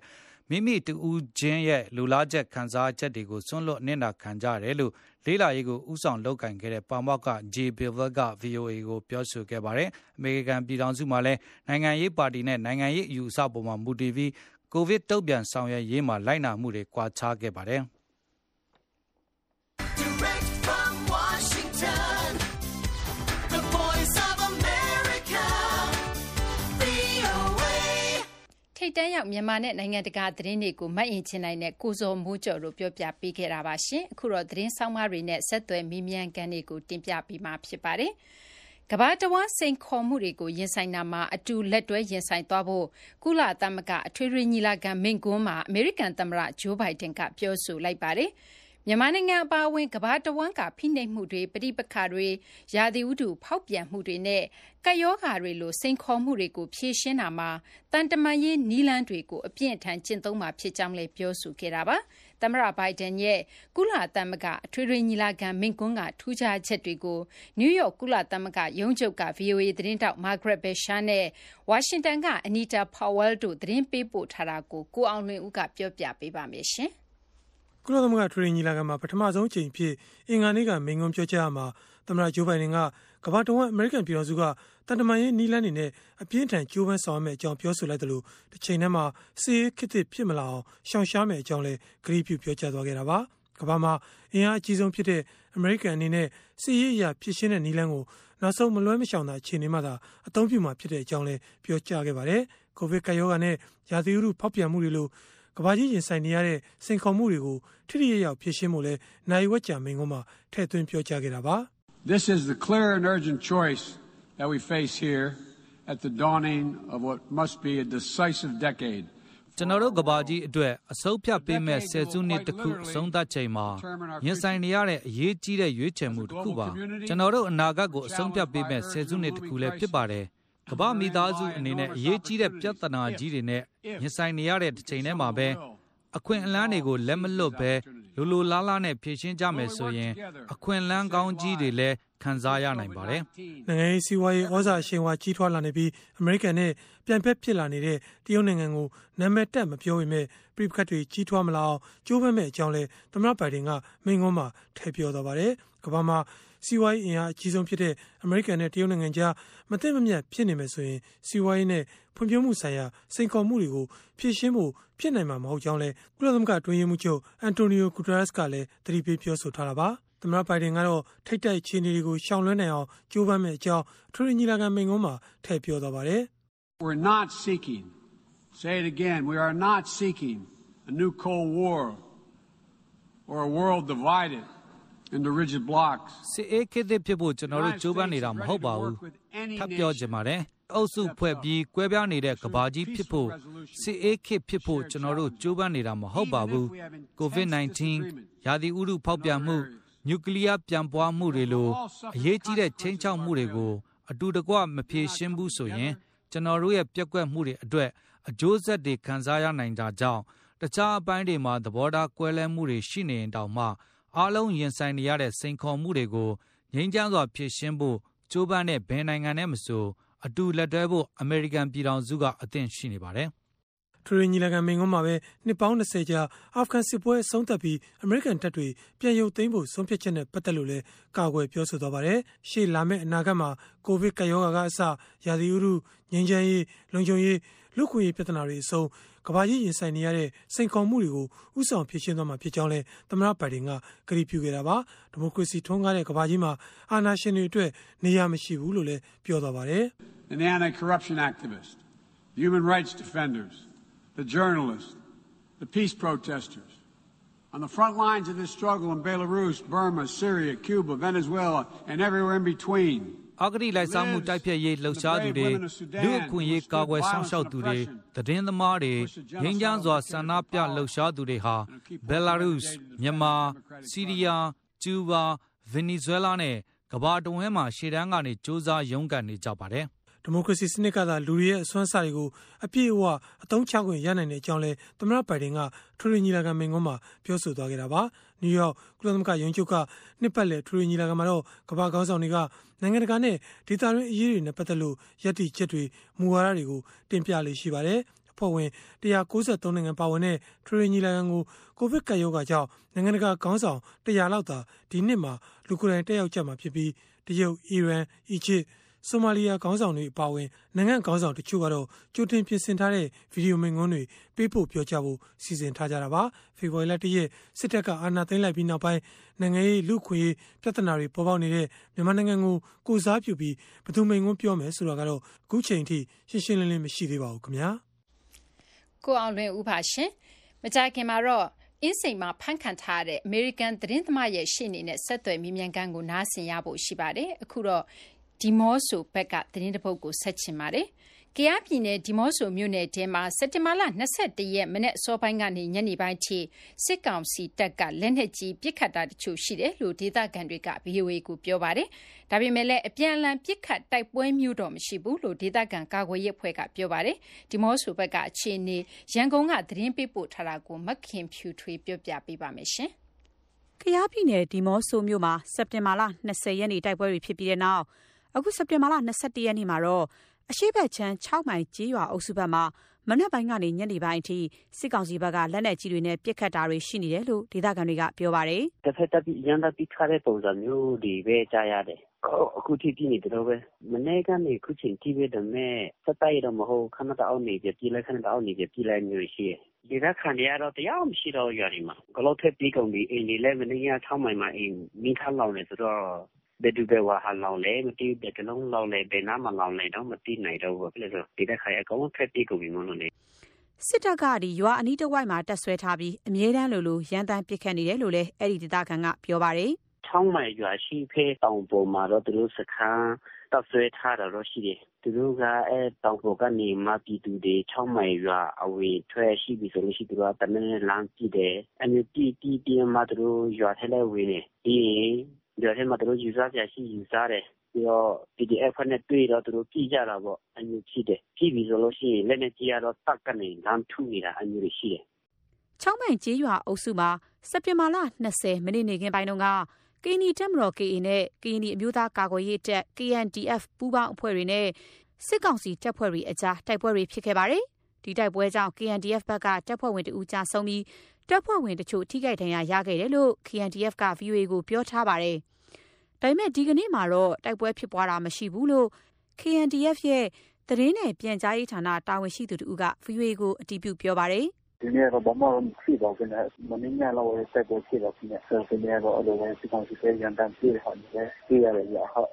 မိမိတူဦးချင်းရဲ့လူလားချက်ခံစားချက်တွေကိုစွန့်လွတ်နေတာခံကြရတယ်လို့လေးလာရေးကိုဥဆောင်လုပ်ကင်ခဲ့တဲ့ပါမောက်က J Bill က VOA ကိုပြောဆိုခဲ့ပါတယ်။အမေရိကန်ပြည်ထောင်စုမှာလည်းနိုင်ငံရေးပါတီနဲ့နိုင်ငံရေးအယူအဆပေါ်မှာမူတည်ပြီးကိုဗစ်တုံ့ပြန်ဆောင်ရွက်ရေးမှာလိုက်နာမှုတွေကွာခြားခဲ့ပါတယ်။ ထိတ်တန့်ရောက် မြန်မာနဲ့ နိုင်ငံတကာ သတင်းတွေကိုမတ်ရင်ချင်နိုင်တဲ့ ကိုဇော်မိုးကျော်တို့ ပြောပြပေးခဲ့တာပါရှင်။အခုတော့ သတင်းဆောင်မတွေနဲ့ ဆက်သွယ်မိမြန်ကန်တွေကို တင်ပြပေးမှာ ဖြစ်ပါတယ်။ကဘာတဝါစိန်ခေါ်မှုတွေကို ရင်ဆိုင်တာမှာ အတူလက်တွဲ ရင်ဆိုင်သွားဖို့ ကုလသမဂ္ဂ အထွေထွေညီလာခံ မိန့်ခွန်းမှာ အမေရိကန်သမ္မတဂျိုးဘိုင်ဒန်ကပြောဆိုလိုက်ပါတယ်။ မြန်မာနိုင်ငံအပါအဝင် ကမ္ဘာတဝန်းက ဖိနှိပ်မှုတွေ၊ပဋိပက္ခတွေ၊ရာသီဥတု ဖောက်ပြန်မှုတွေနဲ့ ကပ်ရောဂါတွေလို စိန်ခေါ်မှုတွေကို ဖြေရှင်းရာမှာ သံတမန်ရေး နည်းလမ်းတွေကို အပြင်းအထန် ကျင့်သုံးမှာဖြစ်ကြောင်းလည်း ပြောဆိုခဲ့တာပါ။သမ္မတ Biden ရဲ့ ကုလသမဂ္ဂ အထွေထွေညီလာခံ မိန့်ခွန်းက ထူးခြားချက်တွေကို နယူးယောက် ကုလသမဂ္ဂရုံးချုပ်က VOA သတင်းထောက် Margaret Besheer နဲ့ ဝါရှင်တန်က Anita Powell တို့ သတင်းပေးပို့ထားတာကို ကိုအောင်လွင်ဦးက ပြောပြပေးပါမယ်။ ကုလသမဂ္ဂထွေထွေညီလာခံမှာပထမဆုံးအကြိမ်အဖြစ်အင်္ဂါနေ့ကမိန့်ခွန်းပြောကြားရာမှာသမ္မတဂျိုးဘိုင်ဒန်ကကမ္ဘာတဝန်းအမေရိကန်ပြည်ထောင်စုကတန်တမာရေးနီးလန်းတွေနဲ့အပြင်းထန်ကြိုးပမ်းဆောင်ရမယ့်အကြောင်းပြောဆိုလိုက်တယ်လို့တစ်ချိန်တည်းမှာစီးရဲခစ်စ်ဖြစ်မလာအောင်ရှောင်ရှားမယ့်အကြောင်းလည်းဂရုပြုပြောကြားသွားခဲ့တာပါကမ္ဘာမှာအင်အားအကြီးဆုံးဖြစ်တဲ့အမေရိကန်အနေနဲ့စီးရဲရဖြစ်ရှင်းတဲ့နီးလန်းကိုနောက်ဆုံးမလွဲမရှောင်တာအခြေအနေမှသာအသုံးပြုမှာဖြစ်တဲ့အကြောင်းလည်းပြောကြားခဲ့ပါတယ်ကိုဗစ်ကပ်ရောဂါနဲ့ရာသီဥတုဖောက်ပြန်မှုတွေလို ကဘာကြီးရင်ဆိုင်နေရတဲ့စိန်ခေါ်မှုတွေကိုထိထိရောက်ရောက်ဖြေရှင်းဖို့လဲနိုင်ဝက်ကြာမိန်ကုန်းမှာထည့်သွင်းပြောကြားခဲ့တာပါ This is the clear and urgent choice that we face here at the dawning of what must be a decisive decade ကျွန်တော်တို့ကဘာကြီးအတွက်အဆုံးဖြတ်ပေးမဲ့ဆယ်စုနှစ်တစ်ခုအဆုံးသတ်ချိန်မှာရင်ဆိုင်နေရတဲ့အရေးကြီးတဲ့ရွေးချယ်မှုတစ်ခုပါကျွန်တော်တို့အနာဂတ်ကိုအဆုံးဖြတ်ပေးမဲ့ဆယ်စုနှစ်တစ်ခုလည်းဖြစ်ပါတယ် ကမ္ဘာမိသားစုအနေနဲ့အရေးကြီးတဲ့ပြဿနာကြီးတွေနဲ့ရင်ဆိုင်နေရတဲ့တစ်ချိန်တည်းမှာပဲအခွင့်အလမ်းတွေကိုလက်မလွတ်ပဲလိုလိုလားလားနဲ့ဖြည့်ရှင်းကြမယ်ဆိုရင်အခွင့်အလမ်းကောင်းကြီးတွေလည်းခံစားရနိုင်ပါတယ်။နိုင်ငံရေးစီးပွားရေးဩဇာရှင်ဝါကြီးထွားလာနေပြီးအမေရိကန်နဲ့ပြိုင်ဖက်ဖြစ်လာနေတဲ့တရုတ်နိုင်ငံကိုနာမည်တက်မပြောပေမဲ့ပြိပခတ်တွေကြီးထွားမလာအောင်ကြိုးပမ်းမဲ့အကြောင်းလဲသမ္မတဘိုင်ဒန်ကမိန့်ခွန်းမှာထည့်ပြောသွားပါတယ်။ကမ္ဘာမှာ စီးပွားရေးအင်အားအကြီးဆုံးဖြစ်တဲ့အမေရိကန်နဲ့တရုတ်နိုင်ငံကြားမသိမမြတ်ဖြစ်နေမယ်ဆိုရင်စီးပွားရေးနဲ့ဖွံ့ဖြိုးမှုဆိုင်ရာစိန်ခေါ်မှုတွေကိုဖြေရှင်းဖို့ဖြစ်နိုင်မှာမဟုတ်ကြောင်းလဲကုလသမဂ္ဂတွင်းရေးမှုချုပ်အန်တိုနီယိုဂူတရက်စ်ကလည်းသတိပေးပြောဆိုထားတာပါသမ္မတဘိုင်ဒန်ကတော့ထိတ်တိုက်ခြေနေတွေကိုရှောင်လွှဲနိုင်အောင်ကြိုးပမ်းမဲ့အကြောင်းအထူးညီလာခံမိန့်ခွန်းမှာထည့်ပြောသွားပါတယ် We're not seeking say it again we are not seeking a new cold war or a world divided into rigid blocks စစ်အေးခေတ်သစ်ဖြစ်ဖို့ကျွန်တော်တို့ကြိုးပမ်းနေတာမဟုတ်ပါဘူးထပ်ပြောချင်ပါတယ်အုပ်စုဖွဲ့ပြီးကွဲပြားနေတဲ့ကဘာကြီးဖြစ်ဖို့စစ်အေးခေတ်ဖြစ်ဖို့ကျွန်တော်တို့ကြိုးပမ်းနေတာမဟုတ်ပါဘူး COVID-19 ရာသီဥတုဖောက်ပြန်မှုနျူကလ িয়ার ပြန်ပွားမှုတွေလိုအရေးကြီးတဲ့ချင်းချောက်မှုတွေကိုအတူတကွမဖြေရှင်းဘူးဆိုရင်ကျွန်တော်တို့ရဲ့ပြက်ကွက်မှုတွေအတွက်အကျိုးဆက်တွေခံစားရနိုင်ကြကြောင်းတခြားအပိုင်းတွေမှာသဘောထားကွဲလဲမှုတွေရှိနေရင်တောင်မှ အားလုံးရင်ဆိုင်နေရတဲ့စိန်ခေါ်မှုတွေကိုငြိမ်းချမ်းစွာဖြေရှင်းဖို့ကြိုးပမ်းတဲ့ဘယ်နိုင်ငံနဲ့မဆိုအတူလက်တွဲဖို့အမေရိကန်ပြည်ထောင်စုကအသင့်ရှိနေပါတယ်ထွေထွေညီလာခံမိန့်ခွန်းမှာပဲနှစ်ပေါင်း20ကြာအာဖဂန်စစ်ပွဲအဆုံးသတ်ပြီးအမေရိကန်တပ်တွေပြန်ရုပ်သိမ်းဖို့ဆုံးဖြတ်ချက်နဲ့ပတ်သက်လို့လည်းကာကွယ်ပြောဆိုသွားပါတယ်။ရှေ့လာမယ့်အနာဂတ်မှာကိုဗစ်ကပ်ရောဂါကအစရာသီဥတုငြိမ်းချမ်းရေးလုံခြုံရေးလူခွင့်ရေးပြဿနာတွေအဆုံး ကဘာကြီးရင်ဆိုင်နေရတဲ့စိန်ခေါ်မှုတွေကိုဥဆောင်ဖြေရှင်းသွားမှာဖြစ်ကြောင်းလည်းသမ္မတဘိုင်ဒင်ကကြေညာပြုခဲ့တာပါဒီမိုကရေစီထွန်းကားတဲ့ကဘာကြီးမှာအာဏာရှင်တွေအတွက်နေရာမရှိဘူးလို့လည်းပြောသွားပါတယ် The anti-corruption activists, the human rights defenders, the journalists, the peace protesters. On the front lines of this struggle in Belarus, Burma, Syria, Cuba, Venezuela, and everywhere in between. အဂတိလိုက်စားမှုတိုက်ဖျက်ရေးလှုပ်ရှားသူတွေလူအခွင့်ရေးကာကွယ်ဆောင်ရှောက်သူတွေသတင်းသမားတွေငင်းကြမ်းစွာဆန္ဒပြလှုပ်ရှားသူတွေဟာဘယ်လာရုစ်မြန်မာစီးရီးယားကျူးဘာဗင်နီဇွဲလားနဲ့ကမ္ဘာတဝန်းမှာရှေ့တန်းကနေစ조사ရုန်းကန်နေကြပါတယ် ဒီမိုကရေစီစနစ်ကသာလူတွေရဲ့အစွမ်းစားတွေကိုအပြည့်အဝအသုံးချခွင့်ရနိုင်တဲ့အကြောင်းလဲသမ္မတဘိုင်ဒင်ကထရီညီလာခံမိန့်ခွန်းမှာပြောဆိုသွားခဲ့တာပါနယူးယောက်ကုလသမဂ္ဂရုံးချုပ်ကနှစ်ပတ်လည်ထရီညီလာခံမှာတော့ကမ္ဘာခေါင်းဆောင်တွေကနိုင်ငံတကာနဲ့ဒေသတွင်းအရေးတွေနဲ့ပတ်သက်လို့ယက်တီချက်တွေမူဝါဒတွေကိုတင်ပြလေရှိပါတယ်ဖွဲ့ဝင်193နိုင်ငံပါဝင်တဲ့ထရီညီလာခံကိုကိုဗစ်ကပ်ရောဂါကြောင့်နိုင်ငံတကာခေါင်းဆောင်100လောက်သာဒီနှစ်မှာလူကိုယ်တိုင်တက်ရောက်ကြမှာဖြစ်ပြီးတရုတ်၊အီရန်၊အီဂျစ် ဆိုမာလီယာခေါင်းဆောင်တွေအပါအဝင်နိုင်ငံခေါင်းဆောင်တချို့ကတော့ကြိုတင်ပြင်ဆင်ထားတဲ့ဗီဒီယိုမိန့်ခွန်းတွေပေးပို့ပြောကြားဖို့စီစဉ်ထားကြတာပါ။ဖေဖော်ဝါရီလ၁ရက်စစ်တပ်ကအာဏာသိမ်းလိုက်ပြီးနောက်ပိုင်းနိုင်ငံရေးလူခွေပြဿနာတွေပေါ်ပေါက်နေတဲ့မြန်မာနိုင်ငံကိုကိုစားပြုပြီးဘယ်သူမိန့်ခွန်းပြောမယ်ဆိုတာကတော့အခုချိန်ထိရှင်းရှင်းလင်းလင်းမရှိသေးပါဘူးခင်ဗျာ။ကိုအောင်လွင်ဦးပါရှင်။မကြခင်မှာတော့အင်းစိန်မှာဖန်ခံထားတဲ့ American သတင်းသမားရဲ့ရှေ့နေနဲ့ဆက်သွယ်မိမြန်ခန်းကိုနားဆင်ရဖို့ရှိပါတယ်။အခုတော့ ဒီမော့ဆိုဘက်က သတင်းတပုတ်ကို ဆက်ချင်ပါတယ်။ကယားပြည်နယ် ဒီမော့ဆိုမြို့နယ်ထဲမှာ စက်တင်ဘာလ21ရက် မနေ့အစောပိုင်းကနေ ညနေပိုင်းထိ စစ်ကောင်စီတပ်က လက်နက်ကြီး ပစ်ခတ်တာတချို့ ရှိတယ်လို့ ဒေသခံတွေက VOA ကို ပြောပါတယ်။ဒါပေမဲ့လည်း အပြန်အလှန် ပစ်ခတ်တိုက်ပွဲမျိုးတော့ မရှိဘူးလို့ ဒေသခံ ကာကွယ်ရေးအဖွဲ့က ပြောပါတယ်။ဒီမော့ဆိုဘက်က အခြေအနေ ရန်ကုန်က သတင်းပေးပို့ထားတာကို မခင်ဖြူထွေးပြောပြပေးပါမယ်ရှင်။ကယားပြည်နယ် ဒီမော့ဆိုမြို့မှာ စက်တင်ဘာလ20ရက်နေ့ တိုက်ပွဲတွေဖြစ်ပြီးတဲ့နောက် အခုစက်တင်ဘာလ21ရက်နေ့မှာတော့အရှိတ်ချမ်း6မိုင်ကြေးရွာအုပ်စုဘက်မှာမနက်ပိုင်းကနေညနေပိုင်းအထိစစ်ကောင်စီဘက်ကလက်နက်ကြီးတွေနဲ့ပစ်ခတ်တာတွေရှိနေတယ်လို့ဒေသခံတွေကပြောပါတယ်။တစ်ဖက်တပ်ပြီးရန်တပ်ပြီးခါတဲ့ပုံစံမျိုးတွေပဲကြားရတယ်။အခုထိပြနေတယ်လို့ပဲမနေ့ကနေခုချိန်ထိပဲဒါမဲ့စက်တိုက်တော့မဟုတ်ခဏတအောင်နေပြပြလိုက်ခဏတအောင်နေပြပြလိုက်မျိုးရှိတယ်။ဒေသခံတွေကတော့တရားမရှိတော့ရွာတွေမှာဂလောက်ထက်ပြီးကုန်ပြီးအိမ်တွေလည်းမနေ့က6မိုင်မှာအိမ်မိခါလောင်နေဆိုတော့ ဘယ်သူဘယ်ဝါဟာလောင်လဲမသိဘူးဘယ်ကလုံးလောင်လဲဘယ်နားမှာလောင်လဲတော့မသိနိုင်တော့ဘူးဖြစ်လို့ဒီတက်ခါရအကုန်ဖက်ပြေးကုန်ပြီမလို့လေစစ်တပ်ကဒီရွာအနီးတစ်ဝိုက်မှာတက်ဆွဲထားပြီးအမြဲတမ်းလိုလိုရန်တမ်းပစ်ခတ်နေတယ်လို့လည်းအဲ့ဒီဒေသခံကပြောပါတယ်။ချောင်းမိုင်ရွာရှိဖဲတောင်ပေါ်မှာတော့သူတို့စခန်းတက်ဆွဲထားတာတော့ရှိတယ်။သူတို့ကအဲတောင်ပေါ်ကနေမှပြည်သူတွေချောင်းမိုင်ရွာအဝေးထွက်ရှိပြီဆိုလို့ရှိသူကတမန်လမ်းကြည့်တယ်။အဲ့ဒီတီတီတီမှသူတို့ရွာထဲလဲဝင်နေ။ဒီ ရွာထဲမှာ သူတို့ ယူဆစရာရှိ ယူဆတယ် ပြီးတော့ PDF ဖွဲ့နဲ့ တွေ့တော့ သူတို့ကြည့်ကြတာပေါ့အမျိုးဖြစ်တယ် ဖြစ်ပြီဆိုလို့ရှိရင် လက်နဲ့ကြည့်ရတော့တတ်ကနေလမ်းထုနေတာအမျိုးရှိတယ် ချောင်းမိုင်ကျေးရွာအုပ်စုမှာ စက်တင်ဘာလ20မိနစ်နေခင်းပိုင်းတုန်းကကင်းနီတက်မတော် KA နဲ့ကင်းနီအမျိုးသားကာကွယ်ရေးတပ် KNDF ပူးပေါင်းအဖွဲ့တွေနဲ့ စစ်ကောင်စီတပ်ဖွဲ့တွေအကြား တိုက်ပွဲတွေ ဖြစ်ခဲ့ပါတယ် ဒီတိုက်ပွဲကြောင့် KNDF ဘက်က တပ်ဖွဲ့ဝင်တဦးကြာဆုံးပြီး တပ်ဖွဲ့ဝင်တချို့ ထိခိုက်ဒဏ်ရာရခဲ့တယ်လို့ KNDF က VOA ကို ပြောထားပါတယ်။ဒါပေမဲ့ ဒီကနေ့မှာတော့ တိုက်ပွဲဖြစ်ပွားတာ မရှိဘူးလို့ KNDF ရဲ့ သတင်းနဲ့ ပြန်ကြားရေးဌာန တာဝန်ရှိသူတူက VOA ကို အတည်ပြုပြောပါတယ်။ဒီနေ့တော့ ဘာမှမဖြစ်ပါဘူးနဲ့မင်းညာလောက်တိုက်ပွဲဖြစ်တော့ဖြစ်နေဆိုဒီနေ့တော့အလိုပဲ စစ်ကောင်စီကရန်တမ်းပြေးဟာနေပြေးရတယ်ရဟုတ်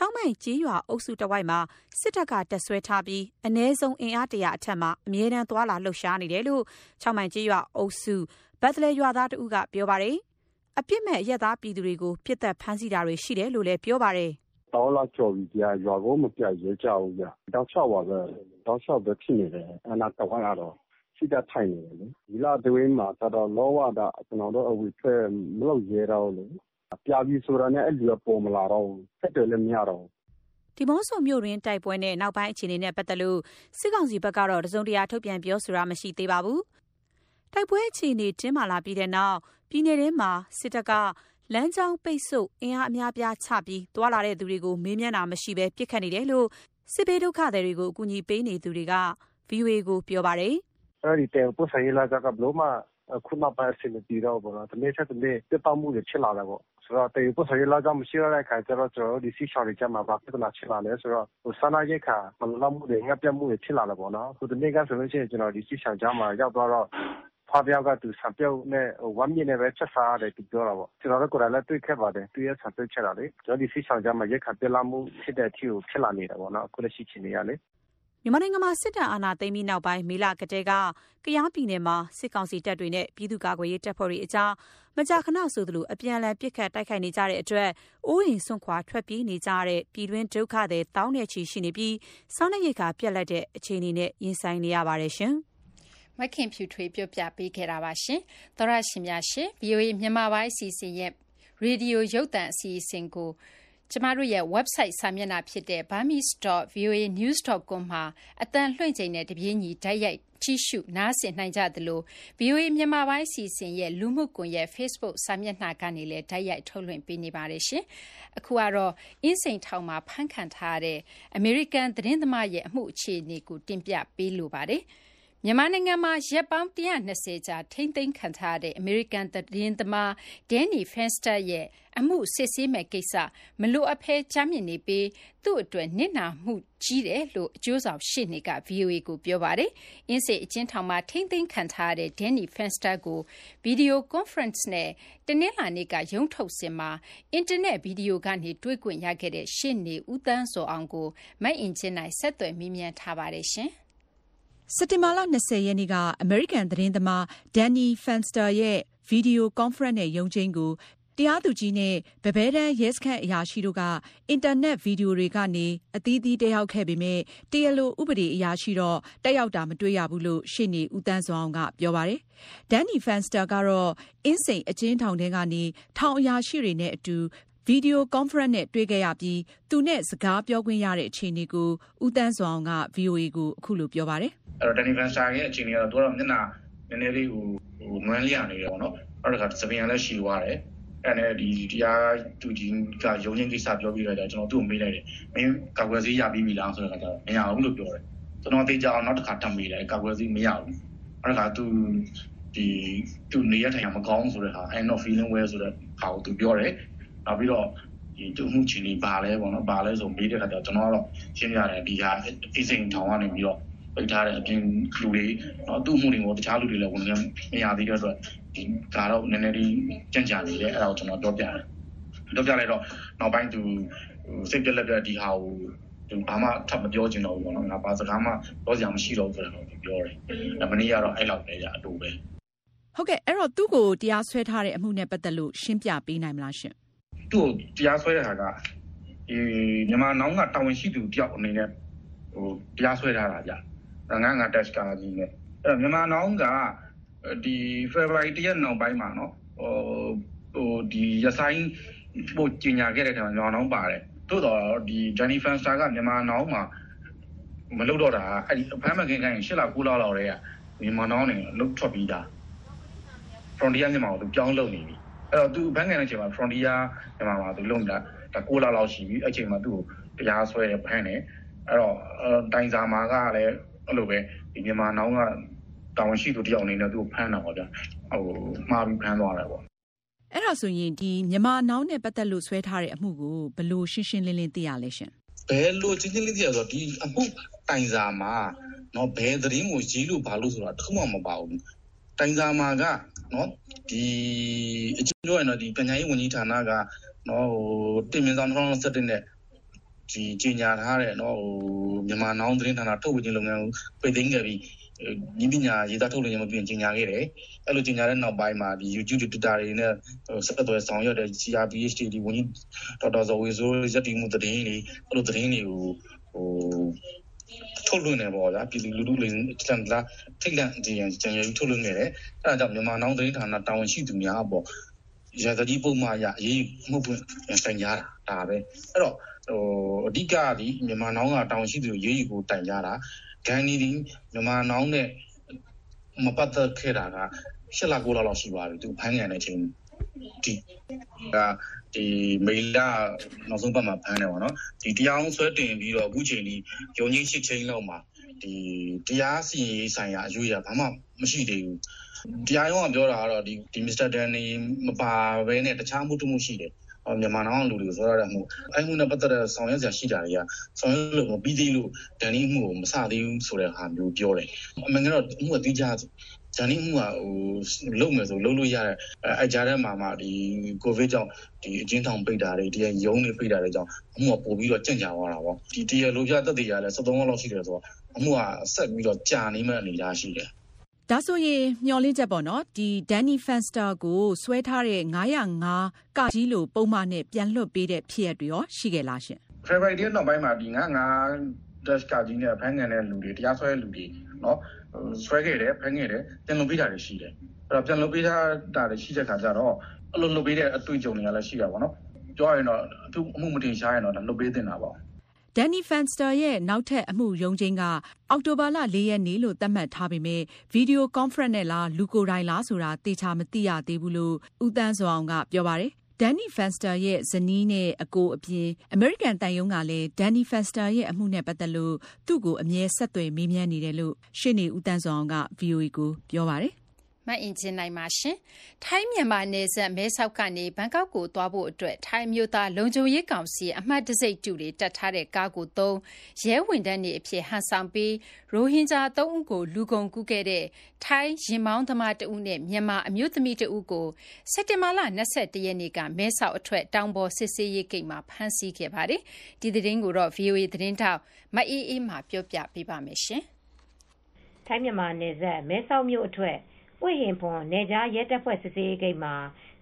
ချောင်းမိုင်ကြေးရွာအုပ်စုတဝိုက်မှာ စစ်တပ်က တပ်ဆွဲထားပြီးအ ਨੇ ဆုံး အင်အားတရာအထက်မှာ အမြဲတမ်း သွာလာလှုပ်ရှားနေတယ်လို့ ချောင်းမိုင်ကြေးရွာအုပ်စု ဘတ်တလဲရွာသားတဦးက ပြောပါတယ်။အပြစ်မဲ့ရက်သားပြည်သူတွေကိုပြစ်သက်ဖမ်းဆီးတာတွေ ရှိတယ်လို့လည်း ပြောပါတယ်။တောလာကျော်ပြီးကြာရွာကို မပြရဲကြဘူးကြာ။တောက်လျှောက်ပါပဲ။တောက်လျှောက်ပဲ ဖြစ်နေတယ်။အနာတော့ရတော့ရှိတတ်ထိုင်နေတယ်လေ။ဒီလာတွေးမှာတော့လောဝတာကျွန်တော်တို့ အဝိထွက် မလုပ်ရဲတော့လေ။ ပြပြီးဆိုတာနဲ့ အဲ့လိုပေါ်မလာတော့ဘူး။ဆက်တယ်လည်း မရတော့ဘူး ဒီမော့ဆိုမြို့တွင်တိုက်ပွဲနဲ့ နောက်ပိုင်းအခြေအနေနဲ့ ပတ်သက်လို့ စစ်ကောင်စီဘက်ကတော့ တစုံတရာ ထုတ်ပြန်ပြောဆိုတာ မရှိသေးပါဘူး။တိုက်ပွဲအခြေအနေ တင်းမာလာပြီးတဲ့နောက် ပြည်내ထဲမှာ စစ်တပ်က လမ်းကြောင်းပိတ်ဆို့ အင်အားအများပြားချပြီးတွာလာတဲ့သူတွေကို မေးမြန်းတာမရှိဘဲပြစ်ခတ်နေတယ်လို့ စစ်ဘေးဒုက္ခသည်တွေကို အကူအညီပေးနေသူတွေက VOA ကို ပြောပါတယ် အဲဒီတည်ပို့ဆောင်ရေးလမ်းကြောင်းက ဘယ်လိုမှ အခုနောက်ပိုင်း အဆင်မပြေတော့ဘူးပေါ့နော်။တနေ့ထက်တနေ့ ပြတ်တောက်မှုတွေ ဖြစ်လာတာပေါ့။ ဆိုတော့တည်ယူပို့ဆောင်ရေး လမ်းကြောင်းမရှိတော့တဲ့အခါကျတော့ ကျနော်တို့ဒီစစ်ရှောင်တွေကြားမှာ ဘာပြဿနာဖြစ်လာလဲဆိုတော့ စားနပ်ရိက္ခာ မလုံလောက်မှုတွေ ငတ်ပြတ်မှုတွေ ဖြစ်လာတာပေါ့နော်။ဟိုတနေ့ကဆိုလို့ရှိရင် ကျနော်ဒီစစ်ရှောင်ကြားမှာ ရောက်သွားတော့ဖွားတယောက်က သူဆန်ပြုတ်နဲ့ဝမ်းမြေနဲ့ပဲ ချက်စားရတယ် သူပြောတာပေါ့။ကျနော်တို့ကိုယ်တိုင်လည်း တွေ့ခဲ့ပါတယ်။သူ့ရဲ့ ဆန်ပြုတ်ချက်တာလေ။ကျနော်တို့ ဒီစစ်ရှောင်ကြားမှာ ရိက္ခာပြတ်လပ်မှု ဖြစ်တဲ့အထိကို ဖြစ်လာနေတာပေါ့နော် အခုလက်ရှိ အခြေအနေကလေ။ မြန်မာနိုင်ငံမှာ စစ်တပ်အာဏာသိမ်းပြီးနောက်ပိုင်း မေလကတည်းက ကယားပြည်နယ်မှာ စစ်ကောင်စီတပ်တွေနဲ့ ပြည်သူ့ကာကွယ်ရေးတပ်ဖွဲ့တွေအကြား မကြာခဏဆိုသလို အပြန်အလှန် ပစ်ခတ်တိုက်ခိုက်နေကြတဲ့အတွက် အိုးအိမ်စွန့်ခွာ ထွက်ပြေးနေကြတဲ့ ပြည်တွင်းဒုက္ခသည် သောင်းနဲ့ချီရှိနေပြီး စားနပ်ရိက္ခာ ပြတ်လပ်တဲ့ အခြေအနေနဲ့ ရင်ဆိုင်နေရပါတယ်။မခင်ဖြူထွေး ပြောပြပေးခဲ့တာပါ။သောတရှင်များရှင် VOA မြန်မာပိုင်း အစီအစဉ်ရဲ့ ရေဒီယို ရုပ်သံအစီအစဉ်ကို ကျမတို့ရဲ့ website စာမျက်နှာဖြစ်တဲ့ burmese.voanews.com မှာ အသံလွှင့်ချိန်နဲ့တပြေးညီ တိုက်ရိုက် ကြည့်ရှု နားဆင်နိုင်ကြသလို VOA မြန်မာပိုင်းအစီအစဉ်ရဲ့ လူမှုကွန်ရက် Facebook စာမျက်နှာကနေလည်းတိုက်ရိုက်ထုတ်လွှင့်ပေးနေပါတယ်။အခုကတော့အင်းစိန်ထောင်မှာဖမ်းခံထားရတဲ့အမေရိကန်သတင်းသမားရဲ့အမှုအခြေအနေကိုတင်ပြပေးလိုပါတယ်။ မြန်မာနိုင်ငံမှာ ရက်ပေါင်း ၁၂၀ ကြာ ထိန်းသိမ်းခံထားရတဲ့ အမေရိကန် သတင်းသမား Danny Fenster ရဲ့ အမှုစစ်ဆေးမယ့်ကိစ္စ မလိုအပ်ဘဲ ကြာမြင့်နေပြီး သူ့အတွက် နစ်နာမှုကြီးတယ်လို့ အကျိုးဆောင်ရှေ့နေက VOA ကို ပြောပါတယ်။အင်းစိန်အကျဉ်းထောင်မှာ ထိန်းသိမ်းခံထားရတဲ့ Danny Fenster ကို ဗွီဒီယိုကွန်ဖရင့်နဲ့ တနင်္လာနေ့က ရုံးထုတ်စဉ်မှာ အင်တာနက် ဗွီဒီယိုကနေ တွေ့ခွင့်ရခဲ့တဲ့ ရှေ့နေ ဦးသန်းဇော်အောင်ကို မအင်ကြင်းနိုင်က ဆက်သွယ်မေးမြန်းထားပါတယ်။ စက်တင်ဘာလ ၂၀ ရက်နေ့က အမေရိကန်သတင်းသမား Danny Fenster ရဲ့ ဗွီဒီယိုကွန်ဖရင့်နဲ့ ရုံးချိန်းကို တရားသူကြီးနဲ့ ပန်းပဲတန်းရဲစခန်းအရာရှိတို့က အင်တာနက် ဗွီဒီယိုတွေကနေ အသီးသီးတက်ရောက်ခဲ့ပေမယ့် တရားလို ဥပဒေအရာရှိတော့ တက်ရောက်တာ မတွေ့ရဘူးလို့ ရှေ့နေ ဦးသန်းဇော်အောင်က ပြောပါတယ်။ Danny Fenster ကတော့ အင်းစိန်အကျဉ်းထောင်ထဲကနေ ထောင်အရာရှိတွေနဲ့အတူ ဗွီဒီယိုကွန်ဖရင့်နဲ့တွေ့ခဲ့ရပြီး သူနဲ့စကားပြောခွင့်ရတဲ့အခြေအနေကိုဦးသန်းဇော်အောင်က VOA ကိုအခုလိုပြောပါတယ်။အဲ့တော့ Danny Fenster ရဲ့အခြေအနေကတော့သူကတော့မျက်နှာနည်းနည်းလေးဟိုနွမ်းလျနေတယ်ပေါ့နော်။အဲ့ဒါကသပင်လည်းရှည်သွားတယ်။အဲ့နဲ့ဒီတရားသူကြီးကရုံချင်းကိစ္စပြောပြီးတော့ကျွန်တော်သူ့ကိုမေးလိုက်တယ်။မင်းကာကွယ်ဆေးရပြီးပြီလားဆိုတော့ကတော့မရဘူးလို့ပြောတယ်။ကျွန်တော်သိကြအောင်နောက်တစ်ခါထပ်မေးတယ်ကာကွယ်ဆေးမရဘူး။အဲ့ဒါကသူဒီသူနေရထိုင်ရမကောင်းဆိုတဲ့ဟာ I'm not feeling well ဆိုတဲ့ဟာကိုသူပြောတယ်။ နောက်ပြီးတော့ဒီတူမှုချင်းနေပါလဲပေါ့နော်ပါလဲဆိုမေးတဲ့ခါကျတော့ကျွန်တော်ကတော့ရှင်းပြတယ်ဒီဟာအစိမ်ထောင်ကနေပြီးတော့ပိတ်ထားတဲ့အပြင်လူတွေနော်သူ့မှုတွေကိုတခြားလူတွေလည်းဝင်နေမရသေးတဲ့အတွက်ဒီကတော့နည်းနည်းလေးကြံ့ကြာနေတယ်အဲ့ဒါကိုကျွန်တော်ပြောပြတယ်ပြောပြလိုက်တော့နောက်ပိုင်းသူစိတ်ပြက်လက်ပြက်ဒီဟာကိုသူဘာမှထပ်မပြောချင်တော့ဘူးပေါ့နော်ငါဘာစကားမှပြောစရာမရှိတော့ဘူးဆိုတော့ပြောတယ်။မနေ့ကတော့အဲ့လောက်ပဲကြာအတူပဲဟုတ်ကဲ့အဲ့တော့သူ့ကိုတရားစွဲထားတဲ့အမှုနဲ့ပတ်သက်လို့ရှင်းပြပေးနိုင်မလားရှင် သူ့ကိုတရားစွဲတဲ့ဟာကဒီမြန်မာနောင်ကတာဝန်ရှိသူတယောက်အနေနဲ့ဟိုတရားစွဲထားတာကြာငါငါတက်စကာကြီးနဲ့အဲ့တော့မြန်မာနောင်ကဒီ February တရက်နောက်ပိုင်းမှာနော်ဟိုဟိုဒီရဆိုင်ပို့ကြီးညာခဲ့တဲ့ထဲမှာမြန်မာနောင်ပါတယ်တိုးတော့ဒီ Johnny Fenster ကမြန်မာနောင်မှာမလုပ်တော့တာအဲ့ဒီအဖမ်းမခင်ခိုင်းရှစ်လ9လလောက်တည်းကမြန်မာနောင်နေလုတ်ထွက်ပြီးသား Frontier မြန်မာကိုသူပြောင်းလုပ်နေပြီ အဲ့တော့သူဘန်းကန်တဲ့အချိန်မှာ Frontier မြန်မာမှာသူလုံတာဒါ6လလောက်ရှိပြီအဲ့ချိန်မှာသူ့ကိုတရားစွဲရဖမ်းတယ်အဲ့တော့တိုင်စာမာကလည်းအဲ့လိုပဲဒီမြန်မာနောင်ကတာဝန်ရှိသူတယောက်အနေနဲ့သူ့ကိုဖမ်းတာပေါ့ဗျာဟိုမှားပြီးဖမ်းသွားတယ်ပေါ့အဲ့ဒါဆိုရင်ဒီမြန်မာနောင်နဲ့ပတ်သက်လို့ဆွဲထားတဲ့အမှုကိုဘယ်လိုရှင်းရှင်းလင်းလင်းသိရလဲရှင်ဘယ်လိုချင်းချင်းလေးသိရဆိုတော့ဒီအမှုတိုင်စာမှာနော်ဘယ်သတင်းကိုရေးလို့ဘာလို့ဆိုတာတစ်ခုမှမပါဘူးတိုင်စာမှာက နော်ဒီအကျဉ်းပြောရင်တော့ဒီပညာရေးဝန်ကြီးဌာနကနော်ဟိုတင်မြင့်ဆောင်2017နဲ့ဒီကြီးညာထားတဲ့နော်ဟိုမြန်မာနောင်သတင်းဌာနထုတ်ဝေခြင်းလုပ်ငန်းကိုပိတ်သိမ်းခဲ့ပြီးညီပညာရေးသားထုတ်လွှင့်ခြင်းမပြုရင်ကြီးညာခဲ့တယ်အဲ့လိုကြီးညာတဲ့နောက်ပိုင်းမှာဒီ YouTube Twitter တွေနဲ့ဆက်သွယ်ဆောင်ရွက်တဲ့ CRPH ဒီဝန်ကြီးဒေါက်တာဇော်ဝေဆိုးရက်တီမှုသတင်းတွေအဲ့လိုသတင်းတွေကိုဟို ထုတ်လွှင့်နေပေါ့ဗျာပြည်သူလူထုတွေတန်လာထိတ်လန့်ကြရင်ကြံရည်ထုတ်လွှင့်နေတယ်အဲဒါကြောင့်မြန်မာနောင်သတင်းဌာနတာဝန်ရှိသူများပေါ့ရာဇကြီးပုံမှန်ရအရေးမှုပွင့်တိုင်ကြတာဒါပဲအဲ့တော့ဟိုအဓိကဒီမြန်မာနောင်ကတာဝန်ရှိသူရေးယူကိုတိုင်ကြတာဂန်နီဒီမြန်မာနောင်နဲ့မပတ်သက်ခဲ့တာက၈လ9လလောက်ရှိပါပြီသူဖမ်းခံတဲ့အချိန်ဒီက ဒီမေလာနောက်ဆုံးပတ်မှာဖမ်းတယ်ပေါ့နော်ဒီတရားအောင်ဆွဲတင်ပြီးတော့အခုချိန်ဒီယုံကြီးရှစ်ချိန်လောက်မှာဒီတရားစီရင်ရေးဆိုင်ရာအရွေးရဘာမှမရှိသေးဘူးတရားရုံးကပြောတာကတော့ဒီဒီမစ္စတာဒန်နီမပါဘဲနဲ့တခြားမှုတမှုရှိတယ်မြန်မာနိုင်ငံလူတွေကိုဆိုရတဲ့မှုအဲ့မှုနဲ့ပတ်သက်တဲ့ဆောင်ရွက်စရာရှိတာတွေကဆောင်ရွက်လို့မပြီးသေးလို့ဒန်နီမှုကိုမစသေးဘူးဆိုတဲ့ဟာမျိုးပြောတယ်အမှန်ကတော့အမှုကတိကျ ဂျန်နီမှုကဟိုလုံမယ်ဆိုလုံလို့ရတဲ့အဲကြားထဲမှာမှဒီကိုဗစ်ကြောင့်ဒီအချင်းထောင်ပိတ်တာတွေဒီရုံးတွေပိတ်တာတွေကြောင့်အမှုကပို့ပြီးတော့ကြန့်ကြာသွားတာပေါ့ဒီတရားလိုပြတက်တည်ရလဲ73လောက်ရှိတယ်ဆိုတော့အမှုကဆက်ပြီးတော့ကြာနေမဲ့အနေအထားရှိတယ်ဒါဆိုရင်မျော်လင့်ချက်ပေါ့နော်ဒီ Danny Fenster ကိုဆွဲထားတဲ့905ကကြီးလိုပုံမှန်နဲ့ပြန်လွှတ်ပေးတဲ့ဖြစ်ရပ်တွေရောရှိခဲ့လားရှင် February တနောက်ပိုင်းမှာဒီ95 dash ကကြီးနဲ့ဖမ်းကန်တဲ့လူတွေတရားစွဲလူတွေနော် ဆွဲခဲ့တယ်ဖမ်းခဲ့တယ်ပြန်လုပ်ပေးတာတွေရှိတယ်အဲ့တော့ပြန်လုပ်ပေးတာတွေရှိတဲ့ခါကျတော့အဲ့လိုလုပ်ပေးတဲ့အတွေ့အကြုံတွေကလည်းရှိတာပေါ့နော်ပြောရရင်တော့အထူးအမှုမတင်ရှားရင်တော့လုပ်ပေးတင်တာပေါ့ Danny Fenster ရဲ့နောက်ထပ်အမှုရုံးချင်းကအောက်တိုဘာလ၄ရက်နေ့လို့သတ်မှတ်ထားပေမဲ့ဗီဒီယိုကွန်ဖရင့်နဲ့လားလူကိုယ်တိုင်လားဆိုတာသေချာမသိရသေးဘူးလို့ဦးတန်းစောအောင်ကပြောပါတယ်။ Danny Fenster ရဲ့ဇနီးနဲ့အကိုအပြင်အမေရိကန်တန်ယုံကလည်း Danny Fenster ရဲ့အမှုနဲ့ပတ်သက်လို့သူ့ကိုအမြဲဆက်သွယ်မေးမြန်းနေတယ်လို့ရှေ့နေဦးတန်းစောအောင်က VOA ကိုပြောပါတယ်။ မအင်ဂျင်နိုင်ပါရှင်။ထိုင်းမြန်မာနယ်စပ် မဲဆောက်ကနေ ဘန်ကောက်ကိုသွားဖို့အတွက် ထိုင်းမျိုးသားလုံခြုံရေးကောင်စီ အမှတ်တစိတ်တူတွေတက်ထားတဲ့ ကားကိုသုံး ရဲဝင်တန်းနေအဖြစ် ဟန်ဆောင်ပြီး ရိုဟင်ဂျာ ၃ ဦးကို လူကုန်ကူးခဲ့တဲ့ ထိုင်းရင်မောင်းသမားတဦးနဲ့ မြန်မာအမျိုးသမီးတဦးကို စက်တင်ဘာလ22ရက်နေ့က မဲဆောက်အထွက် တောင်ပေါ်စစ်ဆေးရေးဂိတ်မှာ ဖမ်းဆီးခဲ့ပါတယ်။ဒီသတင်းကိုတော့ VOA သတင်းထောက် မအေးအေးမှပြောပြပေးပါမယ်ရှင်။ထိုင်းမြန်မာနယ်စပ် မဲဆောက်မြို့အထွက် ပွင့်ဟင်ဖွန် နယ်ကြားရဲတပ်ဖွဲ့ စစ်ဆေးရေးဂိတ်မှာ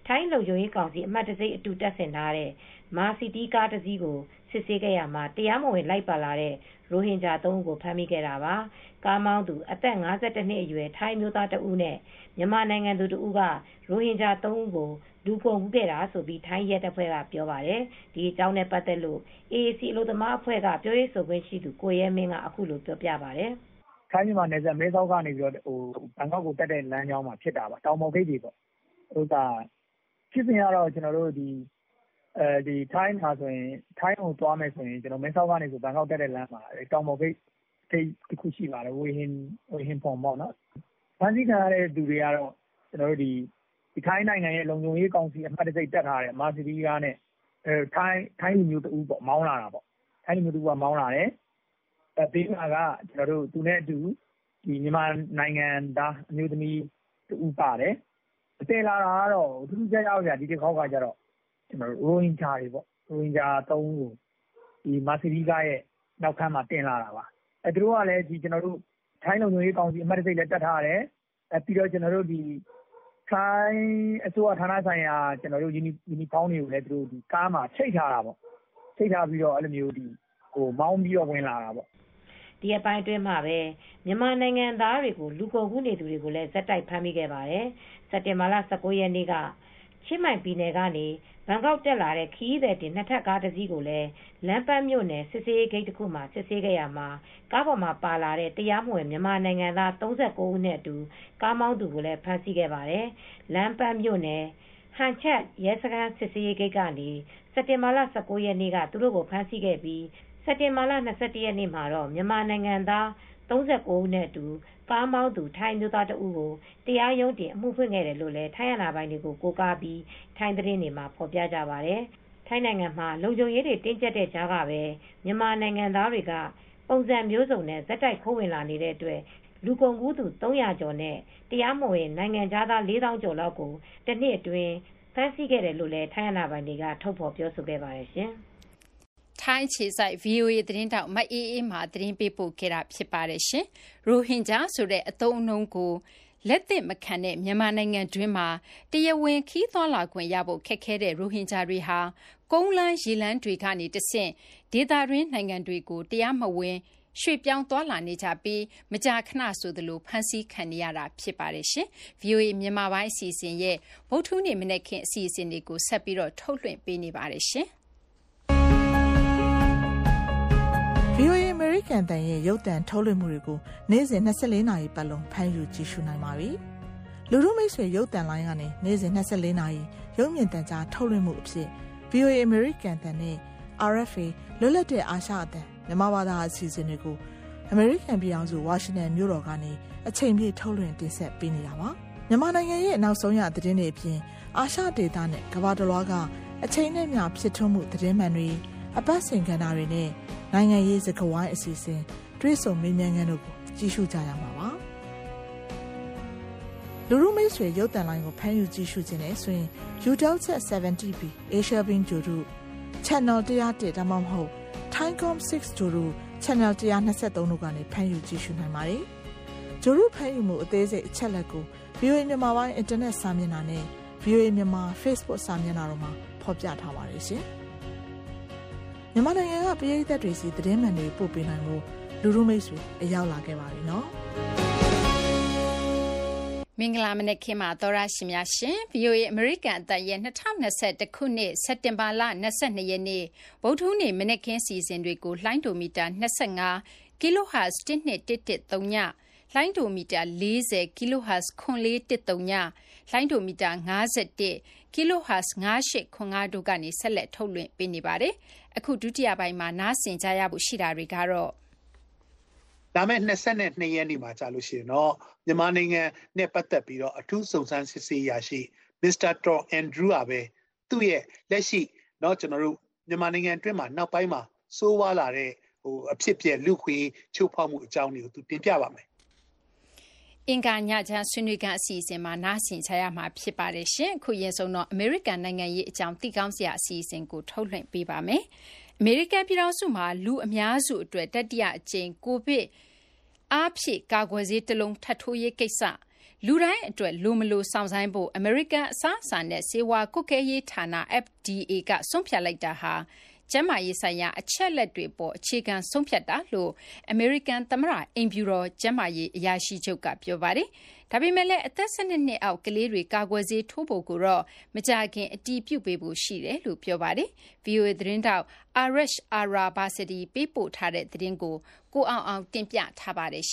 ထိုင်းလုံခြုံရေးကောင်စီ အမှတ်တံဆိပ် အတူတပ်ဆင်ထားတဲ့ မာစီတီကားတစ်စီးကို စစ်ဆေးခဲ့ရမှာ တရားမဝင် လိုက်ပါလာတဲ့ ရိုဟင်ဂျာ ၃ ဦးကို ဖမ်းမိခဲ့တာပါ။ကားမောင်းသူ အသက်52နှစ်အရွယ် ထိုင်းမျိုးသားတဦးနဲ့ မြန်မာနိုင်ငံသူတဦးက ရိုဟင်ဂျာ ၃ ဦးကို လူကုန်ကူးခဲ့တာဆိုပြီးထိုင်းရဲတပ်ဖွဲ့က ပြောပါတယ်။ဒီအကြောင်းနဲ့ ပတ်သက်လို့ AAC အလို့သမားအဖွဲ့က ပြောရေးဆိုခွင့်ရှိသူ ကိုရဲမင်းက အခုလိုပြောပြပါတယ်။ ထိုင်းမြန်မာနယ်စပ် မဲဆောက်ကနေပြီးတော့ဘန်ကောက်ကိုတက်တဲ့ လမ်းကြောင်းမှာ ဖြစ်တာပါ တောင်ပေါ်ဂိတ်တွေပေါ့ဥစ္စာဖြစ်စဉ်ကတော့ကျွန်တော်တို့ဒီအဲဒီထိုင်းမှာဆိုရင်ထိုင်းကိုသွားမယ်ဆိုရင်ကျွန်တော်မဲဆောက်ကနေဆိုဘန်ကောက်တက်တဲ့လမ်းမှာ တောင်ပေါ်ဂိတ်ဂိတ်တစ်ခုရှိပါတယ် ဝေဟင်ဝေဟင်ပုံပေါ့နော်ဖန်စီခံရတဲ့သူတွေကတော့ကျွန်တော်တို့ဒီဒီထိုင်းနိုင်ငံရဲ့ လုံခြုံရေးကောင်စီ အမှတ်တစိတ်တက်ထားတဲ့ မာစီဒီကားနဲ့အဲထိုင်းထိုင်းလူမျိုးတူပေါ့မောင်းလာတာပေါ့ထိုင်းလူမျိုးတူကမောင်းလာတယ် ဘေးမှာက ကျွန်တော်တို့ သူနဲ့အတူဒီမြန်မာနိုင်ငံသား အမျိုးသမီးတူပါတယ်အသေးလာတာကတော့သူတို့ကြောက်ရောက်ကြဒီတစ်ခေါက်ကကျတော့ကျွန်တော်တို့ရိုဟင်ဂျာတွေပေါ့ ရိုဟင်ဂျာ ၃ ဦးကိုဒီမာစီရီကရဲ့ နောက်ခန်းမှာ တင်လာတာပါအဲသူတို့ကလည်းဒီကျွန်တော်တို့ထိုင်းလုံခြုံရေးကောင်စီ အမှတ်တစိတ်လည်းတက်ထားတယ်အဲပြီးတော့ကျွန်တော်တို့ဒီထိုင်းအစိုးရဌာနဆိုင်ရာကျွန်တော်တို့ယူနီယူနီဖောင်းတွေကိုလည်းသူတို့ဒီကားမှာချိတ်ထားတာပေါ့ ချိတ်ထားပြီးတော့အဲ့လိုမျိုးဒီဟိုမောင်းပြီးတော့ ဝင်လာတာပေါ့ ဒီအပိုင်းအတွင်းမှာပဲ မြန်မာနိုင်ငံသားတွေကို လူကုန်ကူးနေသူတွေကိုလည်းဇက်တိုက်ဖမ်းမိခဲ့ပါတယ်။စက်တင်ဘာလ19ရက်နေ့က ချင်းမိုင်ပြည်နယ်ကနေ ဘန်ကောက်တက်လာတဲ့ခီးသည်တင် နှစ်ထပ်ကားတစ်စီးကိုလည်း လမ်းပန်းမြို့နယ် စစ်ဆေးဂိတ်တစ်ခုမှာ စစ်ဆေးခဲ့ရမှာ ကားပေါ်မှာပါလာတဲ့ တရားမဝင် မြန်မာနိုင်ငံသား39ဦးနဲ့အတူ ကားမောင်းသူကိုလည်း ဖမ်းဆီးခဲ့ပါတယ်။လမ်းပန်းမြို့နယ် ဟန်ချက်ရဲစခန်း စစ်ဆေးဂိတ်ကနေ စက်တင်ဘာလ19ရက်နေ့က သူတို့ကို ဖမ်းဆီးခဲ့ပြီး စက်တင်ဘာလ21ရက်နေ့မှာတော့ မြန်မာနိုင်ငံသား39ဦးနဲ့အတူ ကားမောင်းသူ ထိုင်းမျိုးသားတဦးကို တရားရုံးတင် အမှုဖွင့်ခဲ့တယ်လို့လည်း ထိုင်းအာဏာပိုင်တွေကို ကိုးကားပြီး ထိုင်းသတင်းတွေမှာ ဖော်ပြကြပါတယ်။ထိုင်းနိုင်ငံမှာ လုံခြုံရေးတွေ တင်းကျပ်တဲ့ကြားကပဲ မြန်မာနိုင်ငံသားတွေက ပုံစံမျိုးစုံနဲ့ဇက်တိုက်ခိုးဝင်လာနေတဲ့အတွက် လူကုန်ကူးသူ300ကျော်နဲ့ တရားမဝင် နိုင်ငံသား4000ကျော်လောက်ကိုတစ်နှစ်အတွင်း ဖမ်းဆီးခဲ့တယ်လို့လည်း ထိုင်းအာဏာပိုင်တွေက ထုတ်ဖော်ပြောဆိုခဲ့ပါတယ်ရှင်။ ထိုင်းခြေစိုက် VOA သတင်းတောက် မအေးအေးမှသတင်းပေးပို့ခဲ့တာဖြစ်ပါတယ်ရှင်။ရိုဟင်ဂျာဆိုတဲ့ အသုံးအနှုန်းကို လက်သင့်မခံတဲ့ မြန်မာနိုင်ငံတွင်းမှာ တရားဝင်ခီးသွွာလာခွင့်ရဖို့ ခက်ခဲတဲ့ ရိုဟင်ဂျာတွေဟာ ကုန်းလန်း ရေလန်းတွေကနေတဆင့် ဒေသတွင်း နိုင်ငံတွေကို တရားမဝင် ရွှေ့ပြောင်းသွားလာနေကြပြီး မကြာခဏဆိုသလို ဖမ်းဆီးခံနေရတာ ဖြစ်ပါတယ်ရှင်။ VOA မြန်မာပိုင်း အစီအစဉ်ရဲ့ ဗုဒ္ဓဟူးနေ့ မနေ့ခင်အစီအစဉ်တွေကို ဆက်ပြီးတော့ထုတ်လွှင့်ပေးနေပါတယ် အမေရိကန်တန်ရဲ့ရုပ်တံထုတ်လွှင့်မှုတွေကိုနေ့စဉ်24နာရီပတ်လုံးဖမ်းယူကြည့်ရှုနိုင်ပါပြီ။လူမှုမိတ်ဆွေရုပ်တံလိုင်းကနေနေ့စဉ်24နာရီရုပ်မြင်သံကြားထုတ်လွှင့်မှုအဖြစ် VOA အမေရိကန်တန်နဲ့ RFA လွတ်လပ်တဲ့အာရှအသံမြန်မာဘာသာအစီအစဉ်တွေကိုအမေရိကန်ပြည်ထောင်စုဝါရှင်တန်မြို့တော်ကနေအချိန်ပြည့်ထုတ်လွှင့်တင်ဆက်ပေးနေတာပါမြန်မာနိုင်ငံရဲ့နောက်ဆုံးရသတင်းတွေအပြင်အာရှဒေသနဲ့ကမ္ဘာတစ်လွှားကအချိန်နဲ့မျှဖြစ်ထွန်းမှုသတင်းမှန်တွေအပတ်စဉ်ကဏ္ဍတွေနဲ့ နိုင်ငံရေးစကားဝိုင်းအစီအစဉ်တွေးဆုံမေးမြန်းခန်းတို့ကိုကြည့်ရှုကြရမှာပါလူလူမိတ်ဆွေရုပ်တံလိုင်းကိုဖမ်းယူကြည့်ရှုခြင်းနဲ့ဆိုရင် Utelsat 70B Asia Beam ဂျိုတို့ Channel 101ဒါမှမဟုတ် Timecom 6ဂျိုတို့ Channel 123တို့ကနေဖမ်းယူကြည့်ရှုနိုင်ပါတယ်။ဂျိုတို့ဖမ်းယူမှုအသေးစိတ်အချက်လက်ကို VOA မြန်မာပိုင်းအင်တာနက်စာမျက်နှာနဲ့ VOA မြန်မာ Facebook စာမျက်နှာတို့မှာဖော်ပြထားပါတယ်ရှင်။ မြန်မာနိုင်ငံကပြည်သက်တွေစီသတင်းမှန်တွေပို့ပေးနိုင်မှုလူလူမိတ်ဆွေအရောက်လာခဲ့ပါပြီနော်။မင်္ဂလာမနက်ခင်းပါသောရရှင်များရှင် VOA အမေရိကန်အသံရဲ့2021ခုနှစ်စက်တင်ဘာလ22ရက်နေ့ဗုဒ္ဓဟူးနေ့မနက်ခင်းစီစဉ်တွေကိုလှိုင်းဒိုမီတာ25 kHz 1213ညလှိုင်းဒိုမီတာ40 kHz 9413ညလှိုင်းဒိုမီတာ51 kHz 9895တို့ကနေဆက်လက်ထုတ်လွှင့်ပေးနေပါတယ် အခုဒုတိယပိုင်းမှာနားဆင်ကြရဖို့ရှိတာတွေကတော့ဒါမဲ့22ရက်နေ့မှာကြာလို့ရှိရင်တော့မြန်မာနိုင်ငံနဲ့ပတ်သက်ပြီးတော့အထူးစုံစမ်းစစ်ဆေးရရှိမစ္စတာတော်အန်ဒရူးကပဲသူ့ရဲ့လက်ရှိเนาะကျွန်တော်တို့မြန်မာနိုင်ငံအတွင်းမှာနောက်ပိုင်းမှာစိုးဝါလာတဲ့ဟိုအဖြစ်ပြက်လူခွေချိုးဖောက်မှုအကြောင်းတွေကိုသူတင်ပြပါမယ် အင်္ဂါညချမ်း ဆွေးနွေးကအစီအစဉ်မှာ နားဆင်ချရမှာ ဖြစ်ပါတယ်ရှင်အခုရင်ဆုံးတော့ အမေရိကန် နိုင်ငံရေး အကြောင်း သိကောင်းစရာ အစီအစဉ်ကို ထုတ်လွှင့်ပေးပါမယ် အမေရိကန် ပြည်ထောင်စုမှာ လူအများစု အတွက် တတိယ အကြိမ် ကိုဗစ် အားဖြည့် ကာကွယ်ဆေး တလုံး ထပ်ထိုးရေး ကိစ္စ လူတိုင်း အတွက် လိုမလို စောင့်ဆိုင်းဖို့ အမေရိကန် အစားအစာနဲ့ ဆေးဝါးကွပ်ကဲရေး ဌာန FDA က ဆုံးဖြတ်လိုက်တာဟာ ကျန်းမာရေးဆိုင်ရာ အချက်လက်တွေပေါ် အခြေခံ ဆုံးဖြတ်တာလို့ အမေရိကန်သမ္မတ အိမ်ဖြူတော် ကျန်းမာရေးအရာရှိချုပ်က ပြောပါတယ်။ဒါပေမဲ့လည်း အသက် ၁၂ နှစ်အောက် ကလေးတွေ ကာကွယ်ဆေးထိုးဖို့ကိုတော့ မကြာခင် အတည်ပြုပေးဖို့ ရှိတယ်လို့ ပြောပါတယ်။ VOA သတင်းထောက် Arash Arabasadi ပေးပို့ထားတဲ့သတင်းကို ကိုအောင်အောင်တင်ပြထားပါတယ်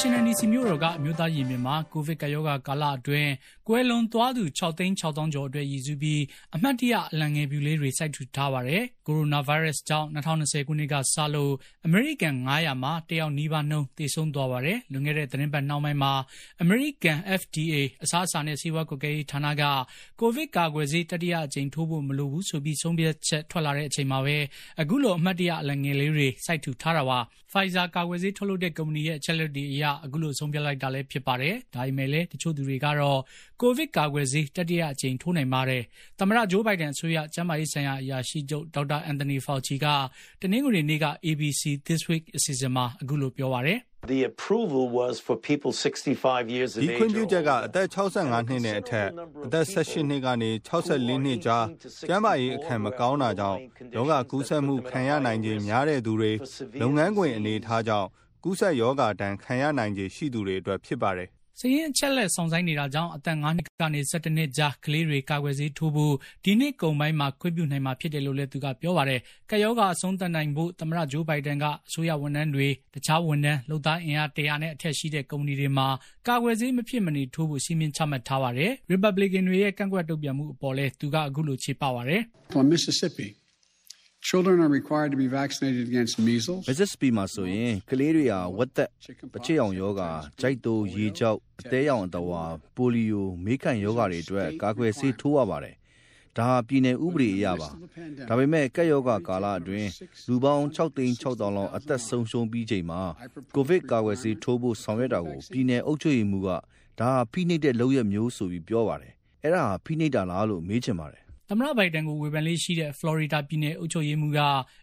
ရှင်။ါရှင်တန်ဒီစီမြို့တော်ကအမျိုးသားရင်ပြင်မှာကိုဗစ်ကပ်ရောဂါကာလအတွင်းကွယ်လွန်သွားသူ6သိန်း6သောင်းကျော်အတွက်ရည်စူးပြီးအမှတ်တရအလံငယ်ပြူလေးတွေစိုက်ထူထားပါတယ်။ကိုရိုနာဗိုင်းရပ်စ်ကြောင့်2020ခုနှစ်ကစလို့အမေရိကန်900မှာတယောက်နီးပါးနှုန်းသေဆုံးသွားပါတယ်။လွန်ခဲ့တဲ့သတင်းပတ်နှောင်းပိုင်းမှာအမေရိကန် FDA အစားအစာနဲ့ဆေးဝါးကွပ်ကဲရေးဌာနကကိုဗစ်ကာကွယ်ဆေးတတိယအကြိမ်ထိုးဖို့မလိုဘူးဆိုပြီးဆုံးဖြတ်ချက်ထွက်လာတဲ့အချိန်မှာပဲအခုလိုအမှတ်တရအလံငယ်လေးတွေစိုက်ထူထားတာပါ။ Pfizer ကာကွယ်ဆေးထုတ်လုပ်တဲ့ကုမ္ပဏီရဲ့အချက်လက်တွေအရအခုလိုဆုံးဖြတ်လိုက်တာလည်းဖြစ်ပါတယ်။ဒါပေမဲ့လည်းတချို့သူတွေကတော့ကိုဗစ်ကာကွယ်ဆေးတတိယအကြိမ်ထိုးနိုင်ပါတယ်။သမ္မတဂျိုးဘိုင်ဒန်အစိုးရကျန်းမာရေးဆိုင်ရာအရာရှိချုပ်ဒေါက်တာအန်တိုနီဖော်ချီကတနင်္ဂနွေနေ့က ABC This Week အစီအစဉ်မှာအခုလိုပြောပါတယ်။ The approval was for people 65 years of age. ဒီခွင့်ပြုချက်ကအသက်65နှစ်နဲ့အထက်အသက်18နှစ်ကနေ64နှစ်ကြားကျန်းမာရေးအခက်မကောင်းတာကြောင့်ယောဂကူးစက်မှုခံရနိုင်ခြင်းများတဲ့သူတွေလုပ်ငန်းခွင်အနေထားကြောင့် ကူးစက်ယောဂတန်းခံရနိုင်ခြေရှိသူတွေအတွက်ဖြစ်ပါတယ်စရင်အချက်လက်ဆောင်ဆိုင်နေတာကြောင့်အသက်9နှစ်ကနေ17နှစ်ကြားကလေးတွေကာကွယ်ဆေးထိုးဖို့ဒီနှစ်ကုန်ပိုင်းမှာခွင့်ပြုနိုင်မှာဖြစ်တယ်လို့လည်းသူကပြောပါတယ်။ကယောဂအဆုံးသတ်နိုင်ဖို့သမ္မတဂျိုးဘိုင်ဒန်ကအစိုးရဝန်ထမ်းတွေတခြားဝန်ထမ်းလုပ်သားအင်အား100နဲ့အထက်ရှိတဲ့ကုမ္ပဏီတွေမှာကာကွယ်ဆေးမဖြစ်မနေထိုးဖို့စီမင်းချမှတ်ထားပါတယ်။ Republican တွေရဲ့ကန့်ကွက်တုံ့ပြန်မှုအပေါ်လဲသူကအခုလိုခြေပပါတယ်။ For Mississippi Children are required to be vaccinated against measles. Mississippi မှာဆိုရင်ကလေးတွေဟာဝက်သက်ပချစ်အောင်ယောဂါ၊ကြိုက်တိုးရေကြောက်အသေးရောင်အတဝါပိုလီယိုမေးခံယောဂါတွေအတွက်ကာကွယ်ဆေးထိုးရပါတယ်။ဒါဟာပြည်내ဥပဒေအရပါ။ဒါပေမဲ့ကက်ယောဂါကာလအတွင်းလူပေါင်း6သိန်း6တောင်လောက်အသက်ဆုံးရှုံးပြီးချိန်မှာကိုဗစ်ကာကွယ်ဆေးထိုးဖို့ဆောင်ရွက်တာကိုပြည်내အုပ်ချုပ်ရေးမှူးကဒါဟာဖိနှိပ်တဲ့လုပ်ရမျိုးဆိုပြီးပြောပါတယ်။အဲ့ဒါဟာဖိနှိပ်တာလားလို့မေးချင်ပါတယ် သမ္မတဘိုင်ဒန်ကိုဝေဖန်လေးရှိတဲ့ ဖလော်ရီဒါပြည်နယ်အုပ်ချုပ်ရေးမှူးက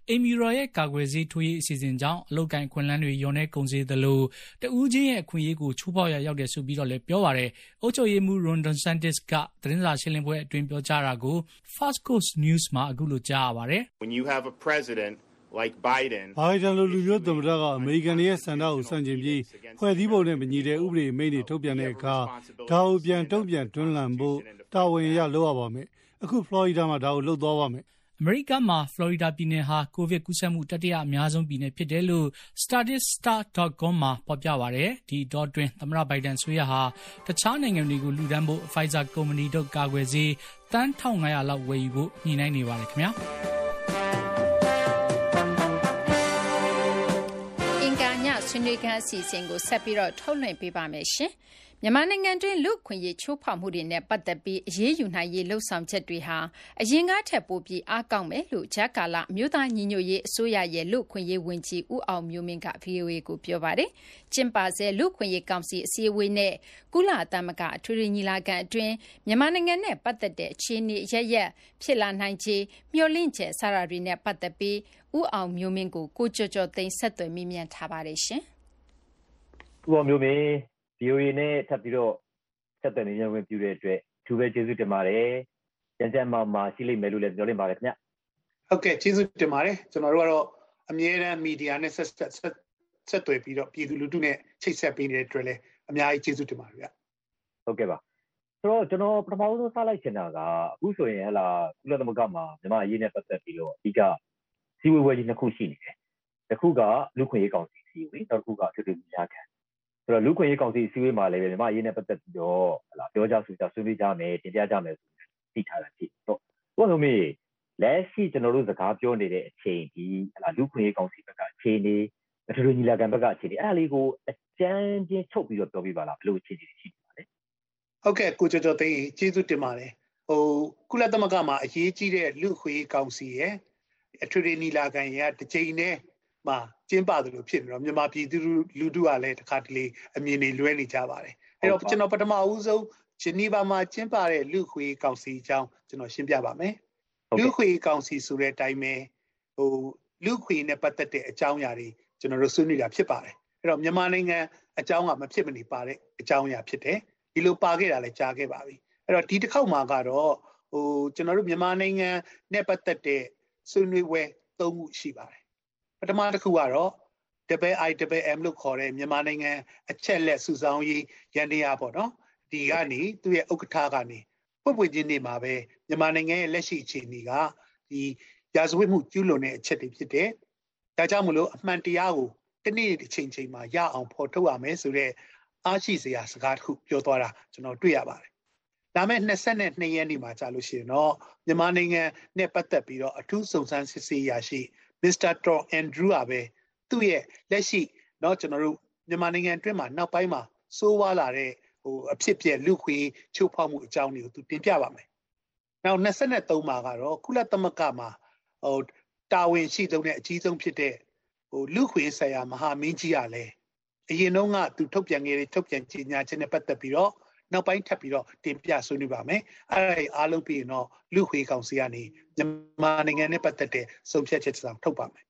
အိမ်မီရော်ရဲ့ ကာကွယ်ဆေးထိုးရေးအစီအစဉ်ကြောင့် အလုတ်ကင်ခွန်လန်းတွေရောနေကုန်စေသလို တဦးချင်းရဲ့ အခွင့်အရေးကို ချိုးဖောက်ရရောက်တယ်ဆိုပြီးတော့လည်း ပြောပါတယ် အုပ်ချုပ်ရေးမှူး Ron DeSantis က သတင်းစာရှင်းလင်းပွဲအတွင်း ပြောကြားတာကို Fast Coast News မှာ အခုလို ကြားရပါတယ် When you have a president like Biden ဘိုင်ဒန်လို လူမျိုးသမ္မတက အမေရိကန်ရဲ့စံတာကိုစန့်ကျင်ပြီး ဖွဲ့စည်းပုံနဲ့မညီတဲ့ ဥပဒေမိန့်တွေ ထုတ်ပြန်တဲ့အခါ ဒါကို ပြန်တုံ့ပြန်တွန်းလှန်ဖို့ တာဝန်ရလုပ်ရပါမယ် အခုဖလော်ရီဒါမှာဒါကိုလှုပ်သွားပါမယ်အအမေရိကန်မှာဖလော်ရီဒါပြည်နယ်ဟာကိုဗစ်ကူးစက်မှုတတိယအများဆုံးပြည်နယ်ဖြစ်တယ်လို့ statista.com မှာဖော်ပြပါတယ်။ဒီတော့တွင်သမ္မတဘိုင်ဒန်ဆိုရဟာတခြားနိုင်ငံတွေကိုလူဒန်းဖို့ Pfizer ကုမ္ပဏီတို့ကာကွယ်ဆေးတန်း1500လောက်ဝယ်ယူဖို့ညှိနှိုင်းနေပါတယ်ခင်ဗျာ။အင်္ဂါညဆွေးနွေးခန်းအစီအစဉ်ကိုဆက်ပြီးတော့ထုတ်လွှင့်ပေးပါမယ်ရှင်။ မြန်မာနိုင်ငံတွင်း လူ့အခွင့်အရေး ချိုးဖောက်မှုတွေနဲ့ ပတ်သက်ပြီး အရေးယူနိုင်ရေး လုပ်ဆောင်ချက်တွေဟာ အရင်ကထက် ပိုပြီး အားကောင်းမယ်လို့ ကြားကာလ အမျိုးသား ညီညွတ်ရေး အစိုးရရဲ့ လူ့အခွင့်အရေး ဝန်ကြီး ဦးအောင်မျိုးမင်းက VOA ကို ပြောပါတယ်။ကျင်းပဆဲ လူ့အခွင့်အရေး ကောင်စီ အစည်းအဝေးနဲ့ ကုလသမဂ္ဂ အထွေထွေ ညီလာခံ အတွင်း မြန်မာနိုင်ငံနဲ့ ပတ်သက်တဲ့ အခြေအနေ အရပ်ရပ် ဖြစ်လာနိုင်ခြေ မျှော်လင့်ချက် စတာတွေနဲ့ ပတ်သက်ပြီး ဦးအောင်မျိုးမင်းကို ကိုကျော်ကျော်သိန်းဆက်သွယ်မိမြန်ထားပါတယ်ရှင်။ဦးအောင်မျိုးမင်း VOA နဲ့ထပ်ပြီးတော့ဆက်သွယ်နေရဝင်ပြုတဲ့အတွက်အထူးပဲကျေးဇူးတင်ပါတယ်။ကြံကြံမှာမှာရှိလိမ့်မယ်လို့လည်းပြောလင့်ပါတယ်ခင်ဗျ။ဟုတ်ကဲ့ကျေးဇူးတင်ပါတယ်။ကျွန်တော်တို့ကတော့အမြဲတမ်းမီဒီယာနဲ့ဆက်ဆက်ဆက်သွယ်ပြီးတော့ပြည်သူလူထုနဲ့ချိတ်ဆက်ပေးနေတဲ့အတွက်လည်းအများကြီးကျေးဇူးတင်ပါတယ်ဗျ။ဟုတ်ကဲ့ပါ။ဆိုတော့ကျွန်တော်ပထမဆုံးစလိုက်ချင်တာကအခုဆိုရင်ဟလာကုလသမဂ္ဂမှာမြန်မာအရေးနဲ့ပတ်သက်ပြီးတော့အဓိကစီဝေဝဲကြီးနှစ်ခုရှိနေတယ်။တစ်ခုကလူခွင့်ရေးကောင်စီစီဝေးနောက်တစ်ခုကထွေထွေညီလာခံ ဆိုတော့လူခွင့်ရေးကောင်စီအစည်းအဝေးမှာလည်းမြန်မာအရေးနဲ့ပတ်သက်ပြီးတော့ဟလာပြောကြဆိုကြဆွေးနွေးကြမယ်တင်ပြကြမယ်ဆိုသိထားတာရှိတော့ဘုရားမေလက်ရှိကျွန်တော်တို့စကားပြောနေတဲ့အချိန်ဒီဟလာလူခွင့်ရေးကောင်စီဘက်ကအခြေအနေအထူးညီလာခံဘက်ကအခြေအနေအဲ့ဒါလေးကိုအကျဉ်းချင်းချုပ်ပြီးတော့ပြောပြပါလားဘယ်လိုအခြေအနေရှိနေပါလဲဟုတ်ကဲ့ကိုကျော်ကျော်သိန်းကျေးဇူးတင်ပါတယ်ဟိုကုလသမဂ္ဂမှာအရေးကြီးတဲ့လူခွင့်ရေးကောင်စီရဲ့အထွေထွေညီလာခံရဲ့တစ်ချိန်နဲ့ မှာကျင်းပသလိုဖြစ်နေတော့မြန်မာပြည်သူလူထုကလည်းတခါတလေအမြင်တွေလွဲနေကြပါတယ်အဲ့တော့ကျွန်တော်ပထမဦးဆုံးဂျနီဗာမှာကျင်းပတဲ့လူခွေကောင်စီအကြောင်းကျွန်တော်ရှင်းပြပါမယ်လူခွေကောင်စီဆိုတဲ့အတိုင်းပဲဟိုလူခွေနဲ့ပတ်သက်တဲ့အကြောင်းအရာတွေကျွန်တော်တို့ဆွေးနွေးတာဖြစ်ပါတယ်အဲ့တော့မြန်မာနိုင်ငံအကြောင်းကမဖြစ်မနေပါတဲ့အကြောင်းအရာဖြစ်တယ်ဒီလိုပါခဲ့တာလည်းကြားခဲ့ပါပြီအဲ့တော့ဒီတစ်ခေါက်မှာကတော့ဟိုကျွန်တော်တို့မြန်မာနိုင်ငံနဲ့ပတ်သက်တဲ့ဆွေးနွေးပွဲ၃ခုရှိပါတယ် ပထမတစ်ခုကတော့ WIWM လို့ခေါ်တဲ့မြန်မာနိုင်ငံအချက်လက်စုဆောင်းရေးရန်တရားပေါ့နော်ဒီကနေသူ့ရဲ့ဥက္ကဋ္ဌကနေပွင့်ပွင့်ချင်းနေမှာပဲမြန်မာနိုင်ငံရဲ့လက်ရှိအခြေအနေကဒီရာဇဝတ်မှုကျူးလွန်တဲ့အချက်တွေဖြစ်တယ်ဒါကြောင့်မလို့အမှန်တရားကိုတနေ့တစ်ချိန်ချိန်မှာရအောင်ဖော်ထုတ်ရမယ်ဆိုတော့အားရှိစရာစကားတစ်ခုပြောသွားတာကျွန်တော်တွေ့ရပါတယ်ဒါမဲ့22ရက်နေ့မှာကြာလို့ရှိရင်တော့မြန်မာနိုင်ငံနဲ့ပတ်သက်ပြီးတော့အထူးစုံစမ်းစစ်ဆေးရရှိ မစ္စတာတော်အန်ဒရူးကပဲသူ့ရဲ့လက်ရှိเนาะကျွန်တော်တို့မြန်မာနိုင်ငံအတွင်းမှာနောက်ပိုင်းမှာစိုးဝါလာတဲ့ဟိုအဖြစ်ပြက်လူခွေချိုးဖောက်မှုအကြောင်းတွေကိုသူတင်ပြပါမယ်။နောက်23မှာကတော့ကုလသမဂ္ဂမှာဟိုတာဝန်ရှိဆုံးတဲ့အကြီးဆုံးဖြစ်တဲ့ဟိုလူခွေဆိုင်ရာမဟာမင်းကြီးကလည်းအရင်တုန်းကသူထုတ်ပြန်ခဲ့တဲ့ထုတ်ပြန်ကြေညာချက်နဲ့ပတ်သက်ပြီးတော့ နောက်ပိုင်းထပ်ပြီးတော့တင်ပြဆွေးနွေးပါမယ်အဲ့ဒါအားလုံးပြီးရင်တော့လူခွေကောင်စီကနေမြန်မာနိုင်ငံနဲ့ပတ်သက်တဲ့ဆုံးဖြတ်ချက်တစ်စောင်ထုတ်ပါမယ်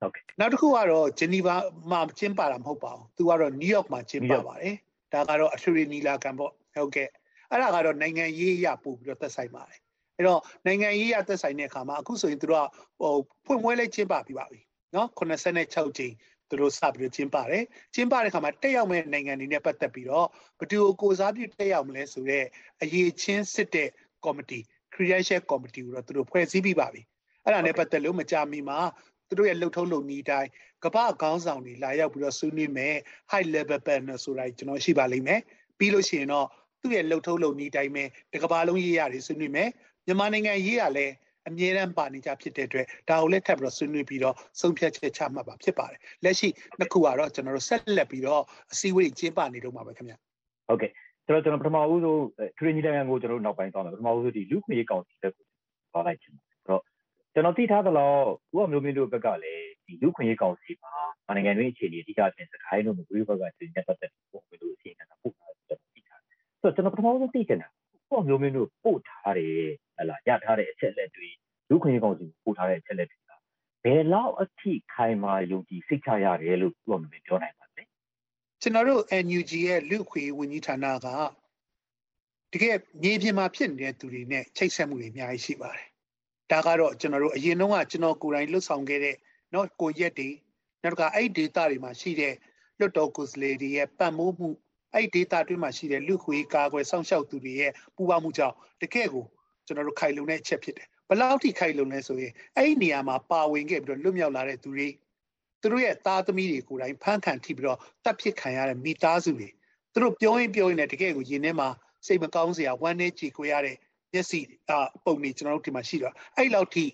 ဟုတ်ကဲ့နောက်တစ်ခုကတော့ဂျနီဗာမှာကျင်းပတာမဟုတ်ပါဘူးသူကတော့နယူးယောက်မှာကျင်းပပါတယ်ဒါကတော့အထွေထွေနီလာခံပေါ့ဟုတ်ကဲ့အဲ့ဒါကတော့နိုင်ငံရေးရပို့ပြီးတော့သက်ဆိုင်ပါတယ်အဲ့တော့နိုင်ငံရေးရသက်ဆိုင်တဲ့အခါမှာအခုဆိုရင်သူတို့ကဟိုဖွင့်ပွဲလေးကျင်းပပြီးပါပြီနော်86ကြိမ် သူတို့စပြီးကျင်းပါတယ်ကျင်းပတဲ့အခါမှာတက်ရောက်မဲ့နိုင်ငံတွေနဲ့ပတ်သက်ပြီးတော့ဘယ်သူကိုကိုစားပြုတက်ရောက်မလဲဆိုတော့အရေးချင်းစစ်တဲ့ကော်မတီ credential committee ကိုတော့သူတို့ဖွဲ့စည်းပြီးပါပြီအဲ့ဒါနဲ့ပတ်သက်လို့မကြာမီမှာသူတို့ရဲ့လှုပ်ထုံးလုပ်နည်းတိုင်းကပ္ပခေါင်းဆောင်တွေလာရောက်ပြီးတော့ဆွေးနွေးမယ် high level panel ဆိုတာကျွန်တော်ရှိပါလိမ့်မယ်ပြီးလို့ရှိရင်တော့သူ့ရဲ့လှုပ်ထုံးလုပ်နည်းတိုင်းပဲတကဘာလုံးရေးရတယ်ဆွေးနွေးမယ်မြန်မာနိုင်ငံရေးရလဲ အမြဲတမ်းပါနေကြဖြစ်တဲ့အတွက်ဒါကိုလည်းထပ်ပြီးတော့ဆွေးနွေးပြီးတော့ဆုံးဖြတ်ချက်ချမှတ်ပါဖြစ်ပါတယ်လက်ရှိနှစ်ခုကတော့ကျွန်တော်တို့ဆက်လက်ပြီးတော့အစည်းအဝေးကျင်းပနေတော့မှာပဲခင်ဗျဟုတ်ကဲ့ကျွန်တော်ကျွန်တော်ပထမဦးဆုံးထရီညီတန်ကိုကျွန်တော်တို့နောက်ပိုင်းသွားမယ်ပထမဦးဆုံးဒီလူခွေကောင်စီဘက်ကိုသွားလိုက်ချင်တယ်ဆိုတော့ကျွန်တော်သိထားသလောက်ဥပမျိုးမျိုးတို့ဘက်ကလည်းဒီလူခွေကောင်စီမှာနိုင်ငံတွင်းအခြေအနေအဓိကပြင်စခိုင်းတို့မျိုးဘက်ကဒီနဲ့ပတ်သက်ပြီးပုံမျိုးအစီအစဉ်ကပို့ထားတယ်ကျွန်တော်သိထားတယ်ဆိုတော့ကျွန်တော်ပထမဆုံးသိချင်တာဥပမျိုးမျိုးတို့ပို့ထားတယ် ဟလာရထားတဲ့အချက်လက်တွေလူခွင့်ရေးကောင်စီပို့ထားတဲ့အချက်လက်တွေကဘယ်လောက်အထိခိုင်မာယုံကြည်စိတ်ချရတယ်လို့ပြောမှပြောနိုင်ပါလဲကျွန်တော်တို့ NUG ရဲ့လူခွေဝန်ကြီးဌာနကတကယ်မြေပြင်မှာဖြစ်နေတဲ့သူတွေနဲ့ချိတ်ဆက်မှုတွေအများကြီးရှိပါတယ်ဒါကတော့ကျွန်တော်တို့အရင်တုန်းကကျွန်တော်ကိုယ်တိုင်လှုပ်ဆောင်ခဲ့တဲ့เนาะကိုရက်တွေနောက်ကအဲ့ data တွေမှာရှိတဲ့လွတ်တော်ကိုယ်စားလှယ်တွေရဲ့ပတ်မိုးမှုအဲ့ data တွေမှာရှိတဲ့လူခွေကာကွယ်စောင့်ရှောက်သူတွေရဲ့ပူးပေါင်းမှုကြောင့်တကယ်ကို ကျွန်တော်တို့ခိုင်လုံတဲ့အချက်ဖြစ်တယ်ဘလောက်ထိခိုက်လုံလဲဆိုရင်အဲ့ဒီနေရာမှာပါဝင်ခဲ့ပြီးတော့လွတ်မြောက်လာတဲ့သူတွေသူတို့ရဲ့သားသမီးတွေကိုယ်တိုင်ဖမ်းခံထိပြီးတော့တပ်ဖြစ်ခံရတဲ့မိသားစုတွေသူတို့ပြောရင်ပြောရင်လည်းတကယ်ကိုရင်ထဲမှာစိတ်မကောင်းစရာဝမ်းနည်းကြေကွဲရတဲ့မျက်စိအပုံတွေကျွန်တော်တို့ဒီမှာရှိတော့အဲ့လောက်ထိ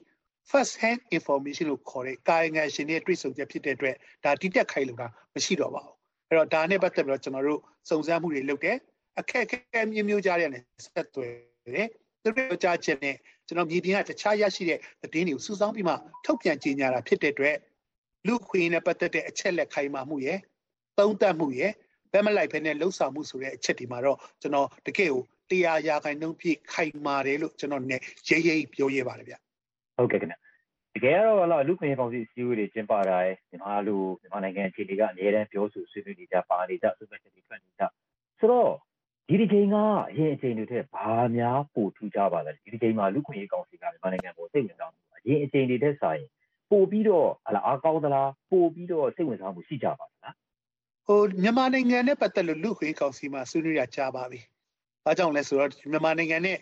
first hand information လို့ခေါ်တဲ့ကာယငံရှင်ရဲ့တွေ့ဆုံချက်ဖြစ်တဲ့အတွက်ဒါတိတက်ခိုင်လို့ကမရှိတော့ပါဘူးအဲ့တော့ဒါနဲ့ပတ်သက်ပြီးတော့ကျွန်တော်တို့စုံစမ်းမှုတွေလုပ်တယ်အခက်အခဲမျိုးမျိုးကြားရတယ်ဆက်သွယ်တယ် သူတို့ကြားချက်နဲ့ကျွန်တော်မြေပြင်ကတခြားရရှိတဲ့သတင်းတွေကိုစုဆောင်းပြီးမှထုတ်ပြန်ကြေညာတာဖြစ်တဲ့အတွက်လူခွေနဲ့ပတ်သက်တဲ့အချက်လက်ခိုင်မာမှုရယ်သုံးသပ်မှုရယ်ဘက်မလိုက်ဖဲနဲ့လှုပ်ဆောင်မှုဆိုတဲ့အချက်ဒီမှာတော့ကျွန်တော်တကယ်ကိုတရားရာခိုင်နှုန်းပြည့်ခိုင်မာတယ်လို့ကျွန်တော်ねရေးရေးပြောရပါတယ်ဗျဟုတ်ကဲ့ခင်ဗျတကယ်တော့လာလူခွင့်ရေးကောင်စီစီဝေးတွေကျင်းပတာရယ်မြန်မာလူမြန်မာနိုင်ငံအခြေအနေကအများတန်းပြောဆိုဆွေးနွေးနေကြပါနေကြဆွေးနွေးချက်တွေထွက်နေကြဆိုတော့ ဒီဒီချိန်ကအရင်အချိန်တွေထက်ဘာများပိုထူးခြားပါလဲဒီဒီချိန်မှာလူခွင့်ရေးကောင်စီကမြန်မာနိုင်ငံပေါ်စိတ်ဝင်စားမှုအရင်အချိန်တွေထက်ဆိုင်ပို့ပြီးတော့ဟလာအားကောင်းသလားပို့ပြီးတော့စိတ်ဝင်စားမှုရှိကြပါလားဟိုမြန်မာနိုင်ငံနဲ့ပတ်သက်လို့လူခွင့်ကောင်စီမှာဆွေးနွေးရကြားပါပြီ။ဘာကြောင့်လဲဆိုတော့မြန်မာနိုင်ငံနဲ့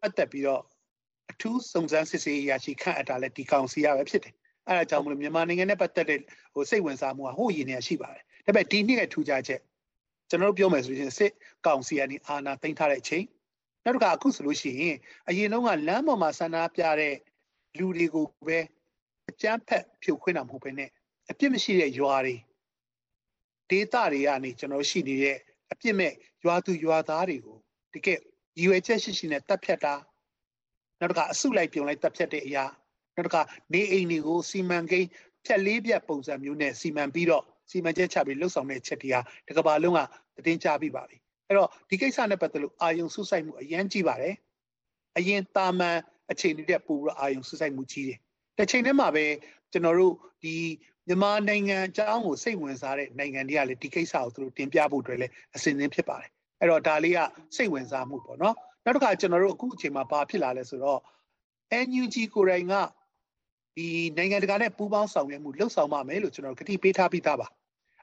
ပတ်သက်ပြီးတော့အထူးစုံစမ်းစစ်ဆေးရရှိခန့်အပ်တာလည်းဒီကောင်စီရပဲဖြစ်တယ်။အဲဒါကြောင့်မလို့မြန်မာနိုင်ငံနဲ့ပတ်သက်တဲ့ဟိုစိတ်ဝင်စားမှုကဟိုရင်းနေရှိပါတယ်။ဒါပေမဲ့ဒီနှစ်ရဲ့ထူးခြားချက် ကျွန်တော်တို့ပြောမယ်ဆိုရင်စစ်ကောင်စီကနေအာဏာသိမ်းထားတဲ့အချိန်နောက်တစ်ခါအခုဆိုလို့ရှိရင်အရင်တုန်းကလမ်းပေါ်မှာဆန္ဒပြတဲ့လူတွေကိုပဲအကြမ်းဖက်ဖြိုခွင်းတာမဟုတ်ဘဲနဲ့အပြစ်မရှိတဲ့ရွာတွေဒေသတွေကနေကျွန်တော်ရှိနေတဲ့အပြစ်မဲ့ရွာသူရွာသားတွေကိုတကယ်ရည်ရွယ်ချက်ရှိရှိနဲ့တပ်ဖြတ်တာနောက်တစ်ခါအစုလိုက်ပြုံလိုက်တပ်ဖြတ်တဲ့အရာနောက်တစ်ခါနေအိမ်တွေကိုစီမံကိန်းဖြတ်လေးပြတ်ပုံစံမျိုးနဲ့စီမံပြီးတော့ စီမံချက်ချပြီးလှုပ်ဆောင်တဲ့ချက်တွေဟာတကဘာလုံးကတင်ကြပြီးပါပြီအဲ့တော့ဒီကိစ္စနဲ့ပတ်သက်လို့အာယုံဆုဆိုင်မှုအရန်ကြီးပါတယ်အရင်တာမန်အခြေအနေတဲ့ပို့ပြီးအာယုံဆုဆိုင်မှုကြီးတယ်တစ်ချိန်တည်းမှာပဲကျွန်တော်တို့ဒီမြန်မာနိုင်ငံအကြောင်းကိုစိတ်ဝင်စားတဲ့နိုင်ငံတွေကလည်းဒီကိစ္စကိုသူတို့တင်ပြဖို့အတွက်လည်းအစဉ်အသင်းဖြစ်ပါတယ်အဲ့တော့ဒါလေးကစိတ်ဝင်စားမှုပေါ့နော်နောက်တစ်ခါကျွန်တော်တို့အခုအချိန်မှာဘာဖြစ်လာလဲဆိုတော့ NUG ကိုယ်တိုင်ကဒီနိုင်ငံတကာနဲ့ပူးပေါင်းဆောင်ရွက်မှုလှုပ်ဆောင်ပါမယ်လို့ကျွန်တော်ကတိပေးထားပြီးသားပါ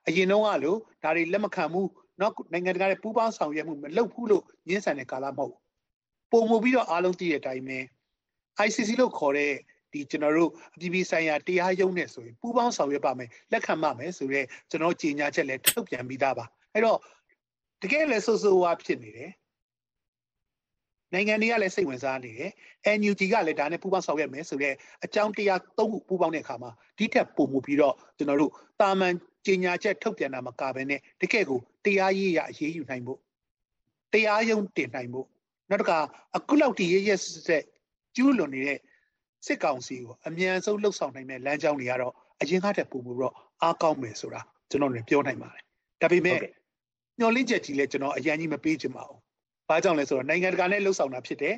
အရင်တုန်းကလို့ဒါတွေလက်မခံမှုနောက်နိုင်ငံတကာနဲ့ပူးပေါင်းဆောင်ရွက်မှုမလုပ်ဘူးလို့ညှင်းဆန်တဲ့ကာလမဟုတ်ပုံမူပြီးတော့အားလုံးသိတဲ့အတိုင်းပဲ ICC လို့ခေါ်တဲ့ဒီကျွန်တော်တို့အပြည်ပြည်ဆိုင်ရာတရားရုံးနဲ့ဆိုရင်ပူးပေါင်းဆောင်ရွက်ပါမယ်လက်ခံပါမယ်ဆိုတော့ကျွန်တော်ကြေညာချက်လည်းထုတ်ပြန်ပြီးသားပါအဲ့တော့တကယ်လည်းဆိုးဆိုးဝါးဖြစ်နေတယ်နိုင်ငံတွေကလည်းစိတ်ဝင်စားနေတယ် NUG ကလည်းဒါနဲ့ပူးပေါင်းဆောင်ရွက်မယ်ဆိုတော့အကြောင်းတရားသုံးခုပူးပေါင်းတဲ့အခါမှာဒီထက်ပိုမှုပြီးတော့ကျွန်တော်တို့တာမန် ကြေညာချက်ထုတ်ပြန်တာမကဘဲနဲ့တကယ်ကိုတရားရေးရအရေးယူနိုင်ဖို့တရားရုံးတင်နိုင်ဖို့နောက်တစ်ခါအခုလောက်ဒီရရဆက်ကျူးလွန်နေတဲ့စစ်ကောင်စီကိုအမြန်ဆုံးလှုပ်ဆောင်နိုင်တဲ့လမ်းကြောင်းတွေကတော့အရင်ကတည်းကပုံပြီးတော့အားကောင်းမယ်ဆိုတာကျွန်တော်လည်းပြောနိုင်ပါတယ်ဒါပေမဲ့ညှော်လင့်ချက်ကြီးလည်းကျွန်တော်အရင်ကြီးမပေးချင်ပါဘူးဘာကြောင့်လဲဆိုတော့နိုင်ငံတကာနဲ့လှုပ်ဆောင်တာဖြစ်တယ်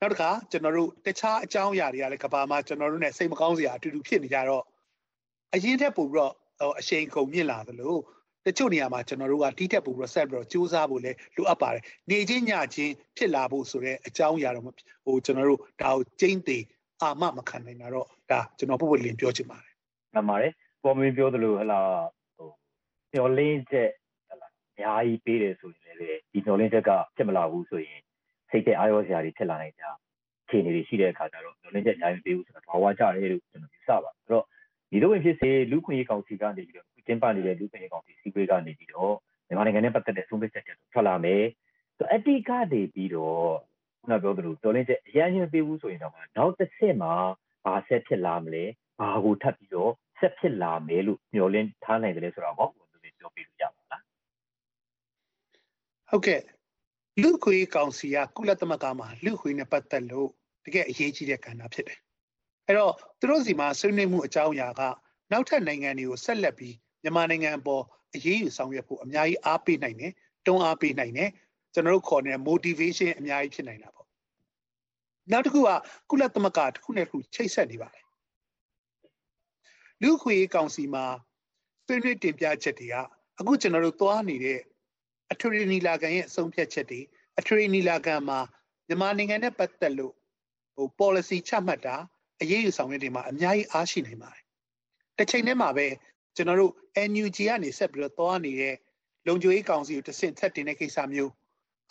နောက်တစ်ခါကျွန်တော်တို့တခြားအကြောင်းအရာတွေကလည်းကဘာမှာကျွန်တော်တို့ ਨੇ စိတ်မကောင်းစရာအတူတူဖြစ်နေကြတော့အရင်ထက်ပိုပြီးတော့ အရှိန်ကုန်မြင့်လာသလိုတချို့နေရာမှာကျွန်တော်တို့ကတီးတက်ပို့ပြီးတော့ဆက်ပြီးတော့စူးစမ်းဖို့လည်းလိုအပ်ပါတယ်နေချင်းညချင်းဖြစ်လာဖို့ဆိုတဲ့အကြောင်းအရာတော့ဟိုကျွန်တော်တို့ဒါကိုကျင်းသေးအာမမခံနိုင်တာတော့ဒါကျွန်တော်ပုပ်ပုလင်းပြောချင်ပါတယ်မှန်ပါတယ်ပေါ်မင်းပြောသလိုဟလာဟိုမျောလင်းချက်ဟလာအများကြီးပေးတယ်ဆိုရင်လည်းဒီမျောလင်းချက်ကဖြစ်မလာဘူးဆိုရင်စိတ်တဲ့အာရောစရာတွေဖြစ်လာနိုင်ကြအခြေအနေတွေရှိတဲ့အခါကျတော့မျောလင်းချက်အများကြီးပေးဘူးဆိုတော့ဘာဝကြတယ်လို့ကျွန်တော်ယူဆပါအဲ့တော့ ဒီလိုဝင်ဖြစ်စေလူခွင့်ရေးကောင်စီကနေပြီးတော့ကျင်းပနေတဲ့လူခွင့်ရေးကောင်စီစီပွေးကနေပြီးတော့မြန်မာနိုင်ငံနဲ့ပတ်သက်တဲ့ဆုံးဖြတ်ချက်တွေထွက်လာမယ်အတိကနေပြီးတော့ခုနပြောသလိုတော်လင်းချက်အရင်ချင်းပေးဘူးဆိုရင်တော့နောက်တစ်ဆင့်မှာဘာဆက်ဖြစ်လာမလဲဘာကိုထပ်ပြီးတော့ဆက်ဖြစ်လာမယ်လို့မျှော်လင့်ထားနိုင်တယ်ဆိုတော့ပေါ့ဘယ်လိုပြောပြလို့ရပါလားဟုတ်ကဲ့လူခွေကောင်စီကကုလသမဂ္ဂမှာလူခွေနဲ့ပတ်သက်လို့တကယ်အရေးကြီးတဲ့ကဏ္ဍဖြစ်တယ် အဲ့တော့သူတို့စီမှာဆွေးနွေးမှုအကြောင်းအရာကနောက်ထပ်နိုင်ငံတွေကိုဆက်လက်ပြီးမြန်မာနိုင်ငံအပေါ်အရေးယူဆောင်ရွက်ဖို့အများကြီးအားပေးနိုင်တယ်တွန်းအားပေးနိုင်တယ်ကျွန်တော်တို့ခေါ်နေတဲ့ motivation အများကြီးဖြစ်နိုင်တာပေါ့နောက်တစ်ခုကကုလသမဂ္ဂတစ်ခုနဲ့တစ်ခုချိတ်ဆက်နေပါတယ်လူခွေကောင်စီမှာဆွေးနွေးတင်ပြချက်တွေကအခုကျွန်တော်တို့သွားနေတဲ့အထွေထွေနီလာခံရဲ့အဆုံးဖြတ်ချက်တွေအထွေထွေနီလာခံမှာမြန်မာနိုင်ငံနဲ့ပတ်သက်လို့ဟို policy ချမှတ်တာ အရေးယူဆောင်ရွက်တွေမှာအများကြီးအားရှိနိုင်ပါတယ်တစ်ချိန်တည်းမှာပဲကျွန်တော်တို့ NUG ကနေဆက်ပြီးတော့သွားနေတဲ့လုံခြုံရေးကောင်စီကိုတဆင့်ထက်တင်တဲ့ကိစ္စမျိုး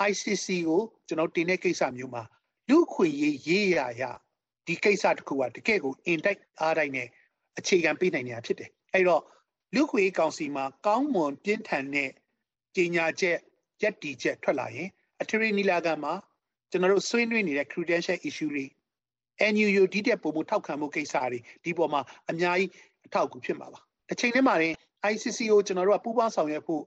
ICC ကိုကျွန်တော်တင်တဲ့ကိစ္စမျိုးမှာလူခွေရေးရေးရရဒီကိစ္စတစ်ခုကတကယ့်ကိုအင်တိုက်အားတိုက်နဲ့အခြေခံပေးနိုင်နေတာဖြစ်တယ်အဲ့တော့လူခွေကောင်စီမှာကောင်းမွန်ပြင်းထန်တဲ့ကြီးညာချက်ရက်တီချက်ထွက်လာရင်အထရီနီလာကမှာကျွန်တော်တို့ဆွေးနွေးနေတဲ့ credential issue တွေ NUU ဒီတက်ပုံမှုထောက်ခံမှုကိစ္စတွေဒီပေါ်မှာအများကြီးအထောက်အကူဖြစ်မှာပါအချိန်ထဲမှာရင် ICC ကိုကျွန်တော်တို့ကပူးပေါင်းဆောင်ရွက်ဖို့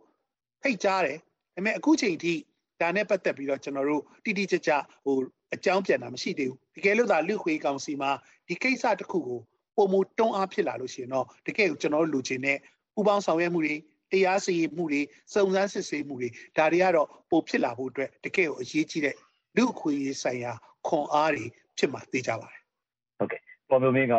ဖိတ်ကြားတယ်ဒါပေမဲ့အခုချိန်ထိဒါနဲ့ပတ်သက်ပြီးတော့ကျွန်တော်တို့တိတိကျကျဟိုအကြောင်းပြန်တာမရှိသေးဘူးတကယ်လို့သာလူခွေကောင်စီမှာဒီကိစ္စတစ်ခုကိုပုံမတွန်းအားဖြစ်လာလို့ရှိရင်တော့တကယ်ကိုကျွန်တော်တို့လူချင်းနဲ့ပူးပေါင်းဆောင်ရွက်မှုတွေတရားစီရင်မှုတွေစုံစမ်းစစ်ဆေးမှုတွေဒါတွေကတော့ပိုဖြစ်လာဖို့အတွက်တကယ်ကိုအရေးကြီးတဲ့လူခွေဆိုင်ရာခွန်အားတွေဖြစ်မှာသိကြပါတယ်ဟုတ်ကဲ့ပေါ်မျိုးမင်းက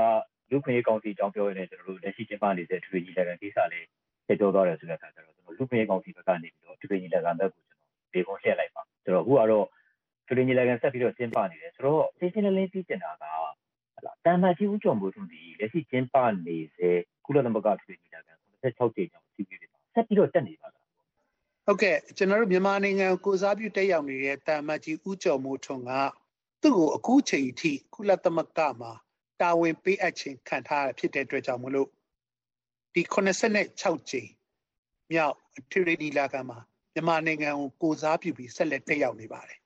လူခွေကောင်စီအကြောင်းပြောရတဲ့ကျွန်တော်တို့လက်ရှိကျင်းပနေတဲ့ထွေကြီးလည်းကိစ္စလေးပြောပြောသွားတယ်ဆိုတဲ့အခါကျတော့ကျွန်တော်လူခွေကောင်စီဘက်ကနေပြီးတော့ထွေကြီးလည်းကဘက်ကိုကျွန်တော်ဒီကုန်းရှင်းလိုက်ပါကျွန်တော်အခုကတော့ထွေကြီးလည်းကဆက်ပြီးတော့ကျင်းပနေတယ်ဆိုတော့ရှင်းရှင်းလင်းလင်းသိကျင်တာကလားတန်မာကြီးဦးကျော်မိုးထွန်းဒီလက်ရှိကျင်းပနေစေကုလသမဂ္ဂထွေကြီးလည်းက86ကြိမ်ကျော်စီးပြီးတယ်ဆက်ပြီးတော့တက်နေပါလားဟုတ်ကဲ့ကျွန်တော်တို့မြန်မာနိုင်ငံကိုစားပြုတက်ရောက်နေတဲ့တာမတ်ကြီးဦးကျော်မိုးထွန်းက သူ့ကိုအခုချိန်ထိကုလသမဂ္ဂမှာတာဝန်ပေးအပ်ခြင်းခံထားရဖြစ်တဲ့အတွက်ကြောင့်မလို့ဒီ86ကြိမ်မြောက်အထွေထွေဒီလာကမှာမြန်မာနိုင်ငံကိုကိုစားပြုပြီးဆက်လက်တက်ရောက်နေပါတယ်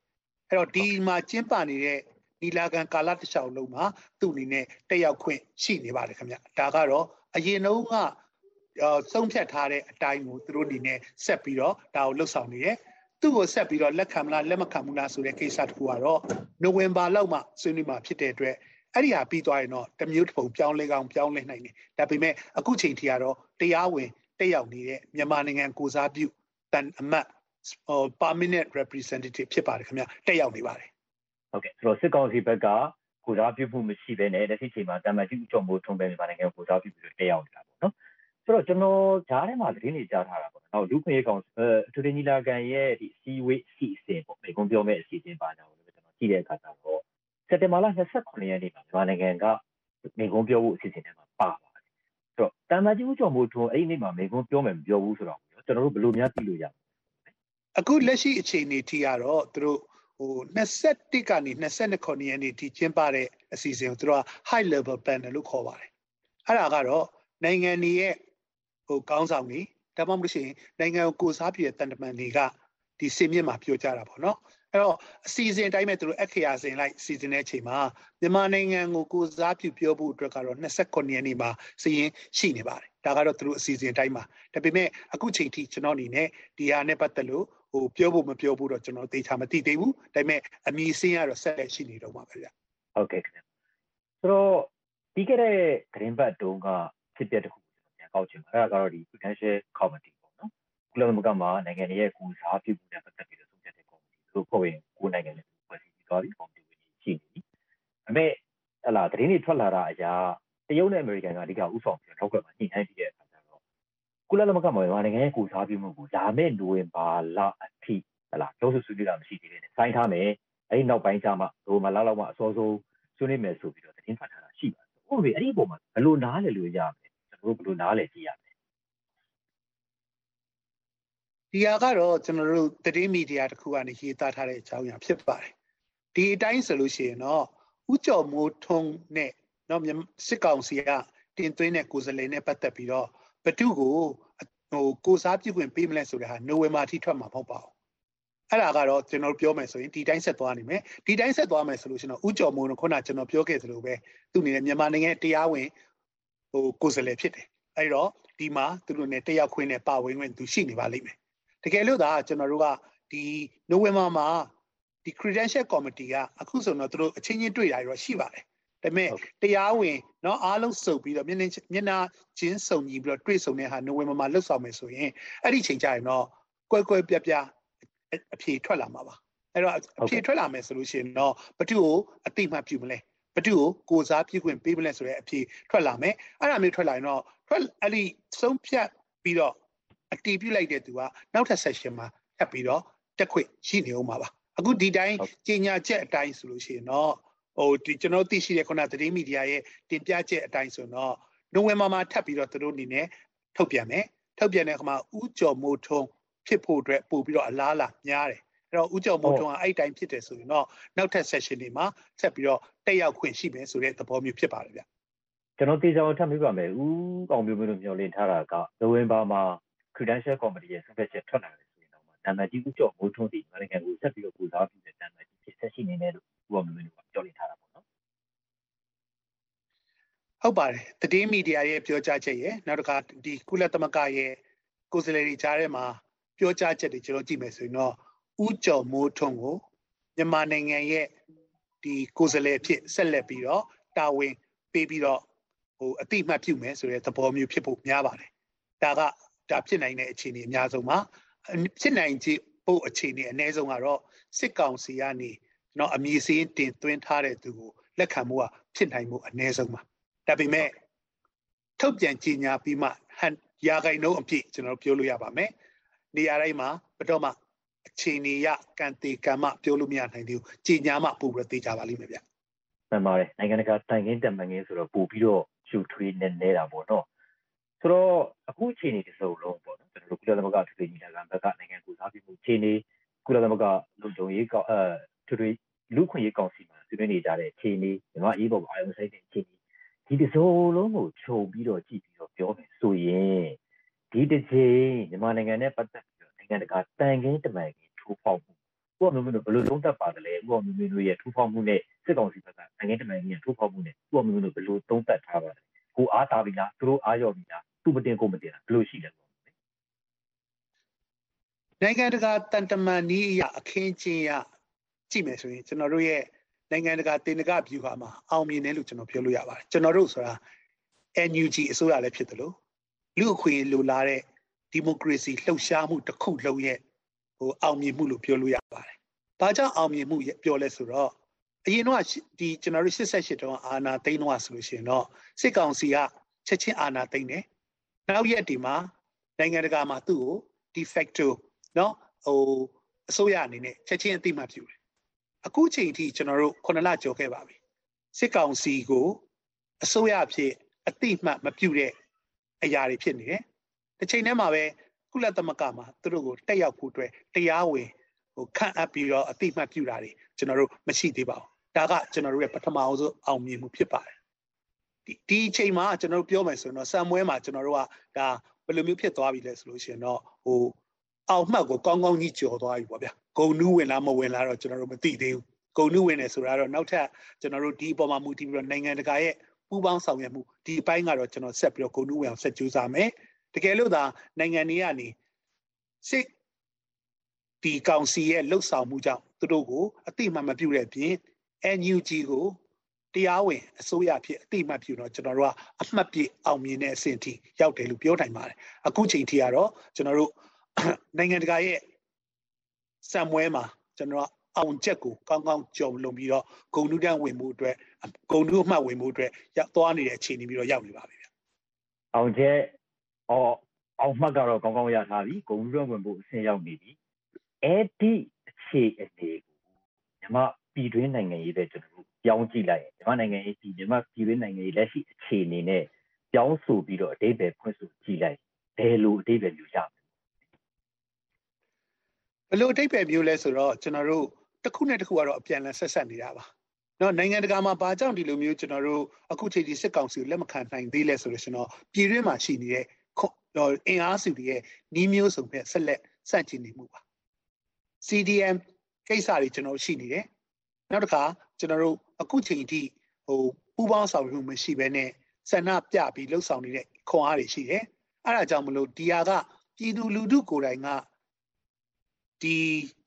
အဲ့တော့ဒီမှာကျင်းပနေတဲ့ဒီလာကန်ကာလတစ်လျှောက်လုံးမှာသူ့အနေနဲ့တက်ရောက်ခွင့်ရှိနေပါတယ်ခင်ဗျဒါကတော့အရင်တုန်းကဆုံးဖြတ်ထားတဲ့အတိုင်းကိုသူတို့အနေနဲ့ဆက်ပြီးတော့ဒါကိုလှုပ်ဆောင်နေတယ် သူ့ကိုဆက်ပြီးတော့လက်ခံမလားလက်မခံဘူးလားဆိုတဲ့ကိစ္စတခုကတော့နိုဝင်ဘာလောက်မှဆွေးနွေးမှာဖြစ်တဲ့အတွက်အဲ့ဒီဟာပြီးသွားရင်တော့တမျိုးတစ်ပုံပြောင်းလဲကောင်းပြောင်းလဲနိုင်တယ်ဒါပေမဲ့အခုချိန်ထိကတော့တရားဝင်တက်ရောက်နေတဲ့မြန်မာနိုင်ငံကိုစားပြုတန်အမတ်ဟို permanent representative ဖြစ်ပါတယ်ခင်ဗျတက်ရောက်နေပါတယ်ဟုတ်ကဲ့ဆိုတော့စစ်ကောင်စီဘက်ကကိုစားပြုမှုမရှိဘဲနဲ့လက်ရှိချိန်မှာတမန်ကြီးဦးကျော်မိုးထွန်းပဲမြန်မာနိုင်ငံကိုစားပြုပြီးတော့တက်ရောက်နေတာပေါ့နော် ဆိုတော့ကျွန်တော်ဂျားထဲမှာသတင်းတွေကြားထားတာပေါ့နော်လူခွင့်ရေးကောင်အဲထူထူညီလာခံရဲ့ဒီစီဝေးစီစဉ်ပေါ့မိကုံပြောမဲ့အစီအစဉ်ပါကြတော့ကျွန်တော်ကြည့်တဲ့အခါကျတော့စက်တင်ဘာလ29ရက်နေ့မှာမြန်မာနိုင်ငံကမိကုံပြောဖို့အစီအစဉ်ထဲမှာပါပါတယ်ဆိုတော့တမန်ကြီးဦးကျော်မိုးထွန်းအဲ့ဒီနေ့မှာမိကုံပြောမယ်မပြောဘူးဆိုတော့ကျွန်တော်တို့ဘယ်လိုများသိလို့ရမလဲအခုလက်ရှိအခြေအနေထိကတော့သူတို့ဟို21ကနေ22ရက်နေ့ထိကျင်းပတဲ့အစီအစဉ်ကိုသူတို့က high level panel လို့ခေါ်ပါတယ်အဲ့ဒါကတော့နိုင်ငံတွေရဲ့ ဟိုကောင်းဆောင်တွေဒါမှမဟုတ်ရှင်နိုင်ငံကိုကိုစားပြည့်တဲ့တန်တမန်တွေကဒီစင်မြင့်မှာပြောကြတာပေါ့နော်အဲ့တော့အစီအစဉ်တိုင်းမဲ့သူတို့အခရာစင်လိုက်စီစဉ်တဲ့အချိန်မှာမြန်မာနိုင်ငံကိုကိုစားပြုပြောဖို့အတွက်ကတော့29ရက်နေ့မှာစီရင်ရှိနေပါတယ်ဒါကတော့သူတို့အစီအစဉ်တိုင်းမှာဒါပေမဲ့အခုချိန်ထိကျွန်တော်အနေနဲ့ဒီဟာနဲ့ပတ်သက်လို့ဟိုပြောဖို့မပြောဖို့တော့ကျွန်တော်သေချာမသိသေးဘူးဒါပေမဲ့အမည်စင်းကတော့ဆက်လက်ရှိနေတော့မှာပဲဗျဟုတ်ကဲ့ခင်ဗျဆိုတော့ပြီးခဲ့တဲ့ဂရင်ဘတ်တုန်းကဖြစ်ပျက်တစ်ခု ပြန်ကောက်ချင်ပါအဲ့ဒါကတော့ဒီ Prudential Committee ပေါ့နော်ကုလသမဂ္ဂမှာနိုင်ငံရဲ့ကိုစားပြုမှုနဲ့ပတ်သက်ပြီးတော့ဆုံးဖြတ်တဲ့ committee သူတို့ဖွဲ့ဝင်ကိုနိုင်ငံနဲ့ဖွဲ့စည်းပြီးသွားပြီ committee ဝင်ရှိနေပြီဒါပေမဲ့ဟလာသတင်းတွေထွက်လာတာအရာတရုတ်နဲ့အမေရိကန်ကအဓိကဥဆောင်ပြီးတော့ထောက်ကမှာညှိနှိုင်းပြီးတဲ့အခါကျတော့ကုလသမဂ္ဂမှာမြန်မာနိုင်ငံရဲ့ကိုစားပြုမှုကိုဒါမဲ့နိုဝင်ဘာလအထိဟလာပြောဆိုဆွေးနွေးတာမရှိသေးတဲ့စိုင်းထားမယ်အဲ့ဒီနောက်ပိုင်းကျမှနိုဝင်ဘာလလောက်မှအစောဆုံးဆွေးနွေးမယ်ဆိုပြီးတော့သတင်းထွက်ထားတာရှိပါတယ်ဟုတ်ပြီအဲ့ဒီပုံမှာဘယ်လိုနားလည်လို့ရမလဲကျွန် တော်တို့ဘယ်လိုနားလည်ကြည့်ရမလဲဒီဟာကတော့ကျွန်တော်တို့သတင်းမီဒီယာတစ်ခုကနေရေးသားထားတဲ့အကြောင်းအရာဖြစ်ပါတယ်ဒီအတိုင်းဆိုလို့ရှိရင်တော့ဥကြော်မိုးထုံးနဲ့တော့စစ်ကောင်စီကတင်သွင်းတဲ့ကိုယ်စားလှယ်နဲ့ပတ်သက်ပြီးတော့ဘသူကိုဟိုကိုစားပြုခွင့်ပေးမလဲဆိုတဲ့ဟာနိုဝင်ဘာထိထွက်မှာမဟုတ်ပါဘူးအဲ့ဒါကတော့ကျွန်တော်ပြောမယ်ဆိုရင်ဒီတိုင်းဆက်သွားနိုင်မယ်ဒီတိုင်းဆက်သွားမယ်ဆိုလို့ရှိရင်တော့ဥကြော်မိုးကခုနကျွန်တော်ပြောခဲ့သလိုပဲသူ့အနေနဲ့မြန်မာနိုင်ငံတရားဝင် ဟိုကိုယ်စားလှယ်ဖြစ်တယ်အဲ့တော့ဒီမှာသူတို့ ਨੇ တက်ရောက်ခွင့်နဲ့ပါဝင်ခွင့်သူရှိနေပါလိမ့်မယ်တကယ်လို့သာကျွန်တော်တို့ကဒီနိုဝင်ဘာမှာဒီ credential committee ကအခုဆိုတော့သူတို့အချင်းချင်းတွေ့တာရောရှိပါတယ်ဒါပေမဲ့တရားဝင်เนาะအားလုံးစုပ်ပြီးတော့မျက်နှာမျက်နှာချင်းစုံညီပြီးတော့တွေ့ဆုံတဲ့ဟာနိုဝင်ဘာမှာလှုပ်ဆောင်မယ်ဆိုရင်အဲ့ဒီချိန်ကျရင်တော့ကွဲကွဲပြားပြားအဖြေထွက်လာမှာပါအဲ့တော့အဖြေထွက်လာမယ်ဆိုလို့ရှိရင်တော့ဘသူ့ကိုအတိမတ်ပြုမလဲ ဘသူ့ကိုကိုစားပြည့်ခွင့်ပေးမလဲဆိုတဲ့အဖြေထွက်လာမယ်အဲ့ဒါမျိုးထွက်လာရင်တော့ထွက်အဲ့ဒီဆုံးဖြတ်ပြီးတော့အတီးပြုတ်လိုက်တဲ့သူကနောက်ထပ် session မှာထပ်ပြီးတော့တက်ခွင့်ရှိနေအောင်ပါပါအခုဒီတိုင်းကြီးညာချက်အတိုင်းဆိုလို့ရှိရင်တော့ဟိုဒီကျွန်တော်သိရှိတဲ့ခုနသတင်းမီဒီယာရဲ့တင်ပြချက်အတိုင်းဆိုတော့နိုဝင်ဘာမှာထပ်ပြီးတော့သူတို့အနေနဲ့ထုတ်ပြန်မယ်ထုတ်ပြန်တဲ့အခါမှာဥကြော်မိုးထုံးဖြစ်ဖို့အတွက်ပို့ပြီးတော့အလားအလာများတယ် အဲ့တော့ဦးကျော်မိုးထွန်းကအဲ့တိုင်းဖြစ်တယ်ဆိုရင်တော့နောက်ထပ် session တွေမှာဆက်ပြီးတော့တက်ရောက်ခွင့်ရှိမယ်ဆိုတဲ့သဘောမျိုးဖြစ်ပါတယ်ဗျကျွန်တော်တေချာအောင်ထပ်ပြီးပါမယ်ဦးအောင်မျိုးမျိုးတို့မျှော်လင့်ထားတာကနိုဝင်ဘာမှာ credential committee ရဲ့ suggestion ထွက်လာတယ်ဆိုရင်တော့နာမည်ကြီးဦးကျော်မိုးထွန်းဒီနိုင်ငံကိုဆက်ပြီးတော့ပူစားပြီးတဲ့နာမည်ကြီးဖြစ်ဆက်ရှိနေတယ်လို့ဦးအောင်မျိုးမျိုးတို့ကပြောလင့်ထားတာပေါ့နော်ဟုတ်ပါတယ်တည်င်းမီဒီယာရဲ့ပြောကြားချက်ရဲ့နောက်တစ်ခါဒီကုလသမဂ္ဂရဲ့ကိုယ်စားလှယ်တွေကြားထဲမှာပြောကြားချက်တွေကျွန်တော်ကြည့်မယ်ဆိုရင်တော့ ဥကြော်မိုးထွန်းကိုမြန်မာနိုင်ငံရဲ့ဒီကိုယ်စားလှယ်ဖြစ်ဆက်လက်ပြီးတော့တာဝန်ပေးပြီးတော့ဟိုအတိမတ်ပြုမယ်ဆိုတဲ့သဘောမျိုးဖြစ်ဖို့များပါတယ်ဒါကဒါဖြစ်နိုင်တဲ့အခြေအနေအများဆုံးပါဖြစ်နိုင်ခြေဖို့အခြေအနေအနည်းဆုံးကတော့စစ်ကောင်စီကနေတော့အမည်စင်းတင်သွင်းထားတဲ့သူကိုလက်ခံမှုကဖြစ်နိုင်မှုအနည်းဆုံးပါဒါပေမဲ့ထုတ်ပြန်ကြေညာပြီးမှဟန်ရာဂိုင်နှုန်းအပြည့်ကျွန်တော်ပြောလို့ရပါမယ်နေရာတိုင်းမှာဘယ်တော့မှ အခြေအနေရကံတေကံမပြောလို့မရနိုင်သေးဘူးကြေညာမှပို့ပြီးတေးကြပါလိမ့်မယ်ဗျမှန်ပါတယ်နိုင်ငံတကာတိုင်ခင်းတက်မှန်ခင်းဆိုတော့ပို့ပြီးတော့ရှူထွေးနေနေတာပေါ့နော်ဆိုတော့အခုအခြေအနေတစ်စုံလုံးပေါ့နော်ကျွန်တော်တို့ကုလသမဂ္ဂထွေထွေညီလာခံဘက်ကနိုင်ငံကိုစားပြုမှုအခြေအနေကုလသမဂ္ဂလုံခြုံရေးကောင်အဲထွေထွေလူခွင့်ရေးကောင်စီမှာဆွေးနွေးနေကြတဲ့အခြေအနေမြန်မာအေးပေါ်အာရုံစိုက်တဲ့အခြေအနေဒီတစ်စုံလုံးကိုခြုံပြီးတော့ကြည့်ပြီးတော့ပြောမယ်ဆိုရင်ဒီတစ်ချိန်မြန်မာနိုင်ငံနဲ့ပတ်သက်ပြီးတော့ နိုင်ငံတကာတန်ခင်းတမန်ခင်းထိုးဖောက်မှုဥပမာမျိုးဘယ်လိုလုံးသက်ပါတယ်လဲဥပမာမျိုးမျိုးရဲ့ထိုးဖောက်မှုနဲ့စစ်ကောင်စီဘက်ကနိုင်ငံတမန်ခင်းထိုးဖောက်မှုနဲ့ဥပမာမျိုးမျိုးဘယ်လိုသုံးသပ်ထားပါလဲကိုအားတာပြီလားသူတို့အားရောပြီလားသူမတင်ကိုမတင်တာဘယ်လိုရှိလဲနိုင်ငံတကာတန်တမန်နည်းအရအခင်းချင်းရကြည့်မယ်ဆိုရင်ကျွန်တော်တို့ရဲ့နိုင်ငံတကာတင်နကဗျူဟာမှာအောင်မြင်တယ်လို့ကျွန်တော်ပြောလို့ရပါတယ်ကျွန်တော်တို့ဆိုတာ NUG အစိုးရလည်းဖြစ်တယ်လို့လူအခွင့်လိုလားတဲ့ ဒီမိုကရေစီလှုပ်ရှားမှုတစ်ခုလုံးရဲ့ဟိုအောင်မြင်မှုလို့ပြောလို့ရပါတယ်။ဘာကြောင့်အောင်မြင်မှုပြောလဲဆိုတော့အရင်တော့ဒီကျွန်တော်တို့88တုန်းကအာနာသိန်းတော့ဆိုလို့ရှိရင်တော့စစ်ကောင်စီကချက်ချင်းအာနာသိန်းတယ်။နောက်ရက်ဒီမှာနိုင်ငံတကာမှာသူ့ကို de facto เนาะဟိုအစိုးရအနေနဲ့ချက်ချင်းအသိမှတ်ပြုတယ်အခုချိန်ထိကျွန်တော်တို့9လကျော်ခဲ့ပါပြီစစ်ကောင်စီကိုအစိုးရအဖြစ်အတိမှတ်မပြုတဲ့အရာတွေဖြစ်နေတယ် တစ်ချိန်တည်းမှာပဲကုလသမဂ္ဂမှာသူတို့ကိုတက်ရောက်ဖို့အတွက်တရားဝင်ဟိုခန့်အပ်ပြီးတော့အတိမှတ်ပြုတာတွေကျွန်တော်တို့မရှိသေးပါဘူးဒါကကျွန်တော်တို့ရဲ့ပထမအောင်ဆုံးအောင်မြင်မှုဖြစ်ပါတယ်ဒီဒီအချိန်မှာကျွန်တော်တို့ပြောမယ်ဆိုရင်တော့စံမွဲမှာကျွန်တော်တို့ကဒါဘယ်လိုမျိုးဖြစ်သွားပြီလဲဆိုလို့ရှိရင်တော့ဟိုအောင်မှတ်ကိုကောင်းကောင်းကြီးကြော်သွားပြီပေါ့ဗျာဂုံနူးဝင်လားမဝင်လားတော့ကျွန်တော်တို့မသိသေးဘူးဂုံနူးဝင်တယ်ဆိုတာတော့နောက်ထပ်ကျွန်တော်တို့ဒီအပေါ်မှာမူတည်ပြီးတော့နိုင်ငံတကာရဲ့ပူးပေါင်းဆောင်ရွက်မှုဒီအပိုင်းကတော့ကျွန်တော်ဆက်ပြီးတော့ဂုံနူးဝင်အောင်ဆက်ကြိုးစားမယ် တကယ်လို့သာနိုင်ငံတွေကနေစစ်ဒီကောင်စီရဲ့လှုပ်ဆောင်မှုကြောင့်သူတို့ကိုအတိမမပြုတဲ့ပြင် NUG ကိုတရားဝင်အစိုးရဖြစ်အတိမတ်ပြုတော့ကျွန်တော်တို့ကအမှတ်ပြအောင်မြင်တဲ့အဆင့်ထိရောက်တယ်လို့ပြောနိုင်ပါတယ်အခုချိန်ထိကတော့ကျွန်တော်တို့နိုင်ငံတကာရဲ့စံမွဲမှာကျွန်တော်အောင်ချက်ကိုကောင်းကောင်းကြုံလုံပြီးတော့ဂုံနုတန်းဝင်မှုအတွက်ဂုံနုအမှတ်ဝင်မှုအတွက်ရောက်သွားနေတဲ့အခြေအနေပြီးတော့ရောက်နေပါပြီဗျအောင်ချက် အော်အောင်မှတ်ကတော့ကောင်းကောင်းရထားပြီဂုံနုတန်းဝင်မှုအဆင့်ရောက်နေပြီအဲ့ဒီအခြေအနေကိုညီမပြည်တွင်းနိုင်ငံရေးတဲ့ကျွန်တော်တို့ပြောင်းကြည့်လိုက်ရင်ညီမနိုင်ငံရေးဒီညီမပြည်တွင်းနိုင်ငံရေးလက်ရှိအခြေအနေနဲ့ပြောင်းဆိုပြီးတော့အတိတ်ပဲဖွင့်ဆိုကြည့်လိုက်ဘယ်လိုအတိတ်ပဲမျိုးရမဘယ်လိုအတိတ်ပဲမျိုးလဲဆိုတော့ကျွန်တော်တို့တစ်ခုနဲ့တစ်ခုကတော့အပြန်အလှန်ဆက်ဆက်နေတာပါနော်နိုင်ငံတကာမှာဘာကြောင့်ဒီလိုမျိုးကျွန်တော်တို့အခုချိန်ဒီစစ်ကောင်စီကိုလက်မခံနိုင်သေးလဲဆိုလို့ရှင်တော့ပြည်တွင်းမှာရှိနေတဲ့ အင်အားစုတွေရဲ့နှီးမျိုးစုံနဲ့ဆက်လက်စန့်ကျင်နေမှုပါ CDM ကိစ္စတွေကျွန်တော်ရှိနေတယ်နောက်တစ်ခါကျွန်တော်တို့အခုချိန်ထိဟိုပူးပေါင်းဆောင်ရွက်မှုမရှိဘဲနဲ့ဆန္ဒပြပြီးလှုပ်ဆောင်နေတဲ့ခွန်အားတွေရှိတယ်အဲ့ဒါကြောင့်မလို့ဒီဟာကပြည်သူလူထုကိုယ်တိုင်ကဒီ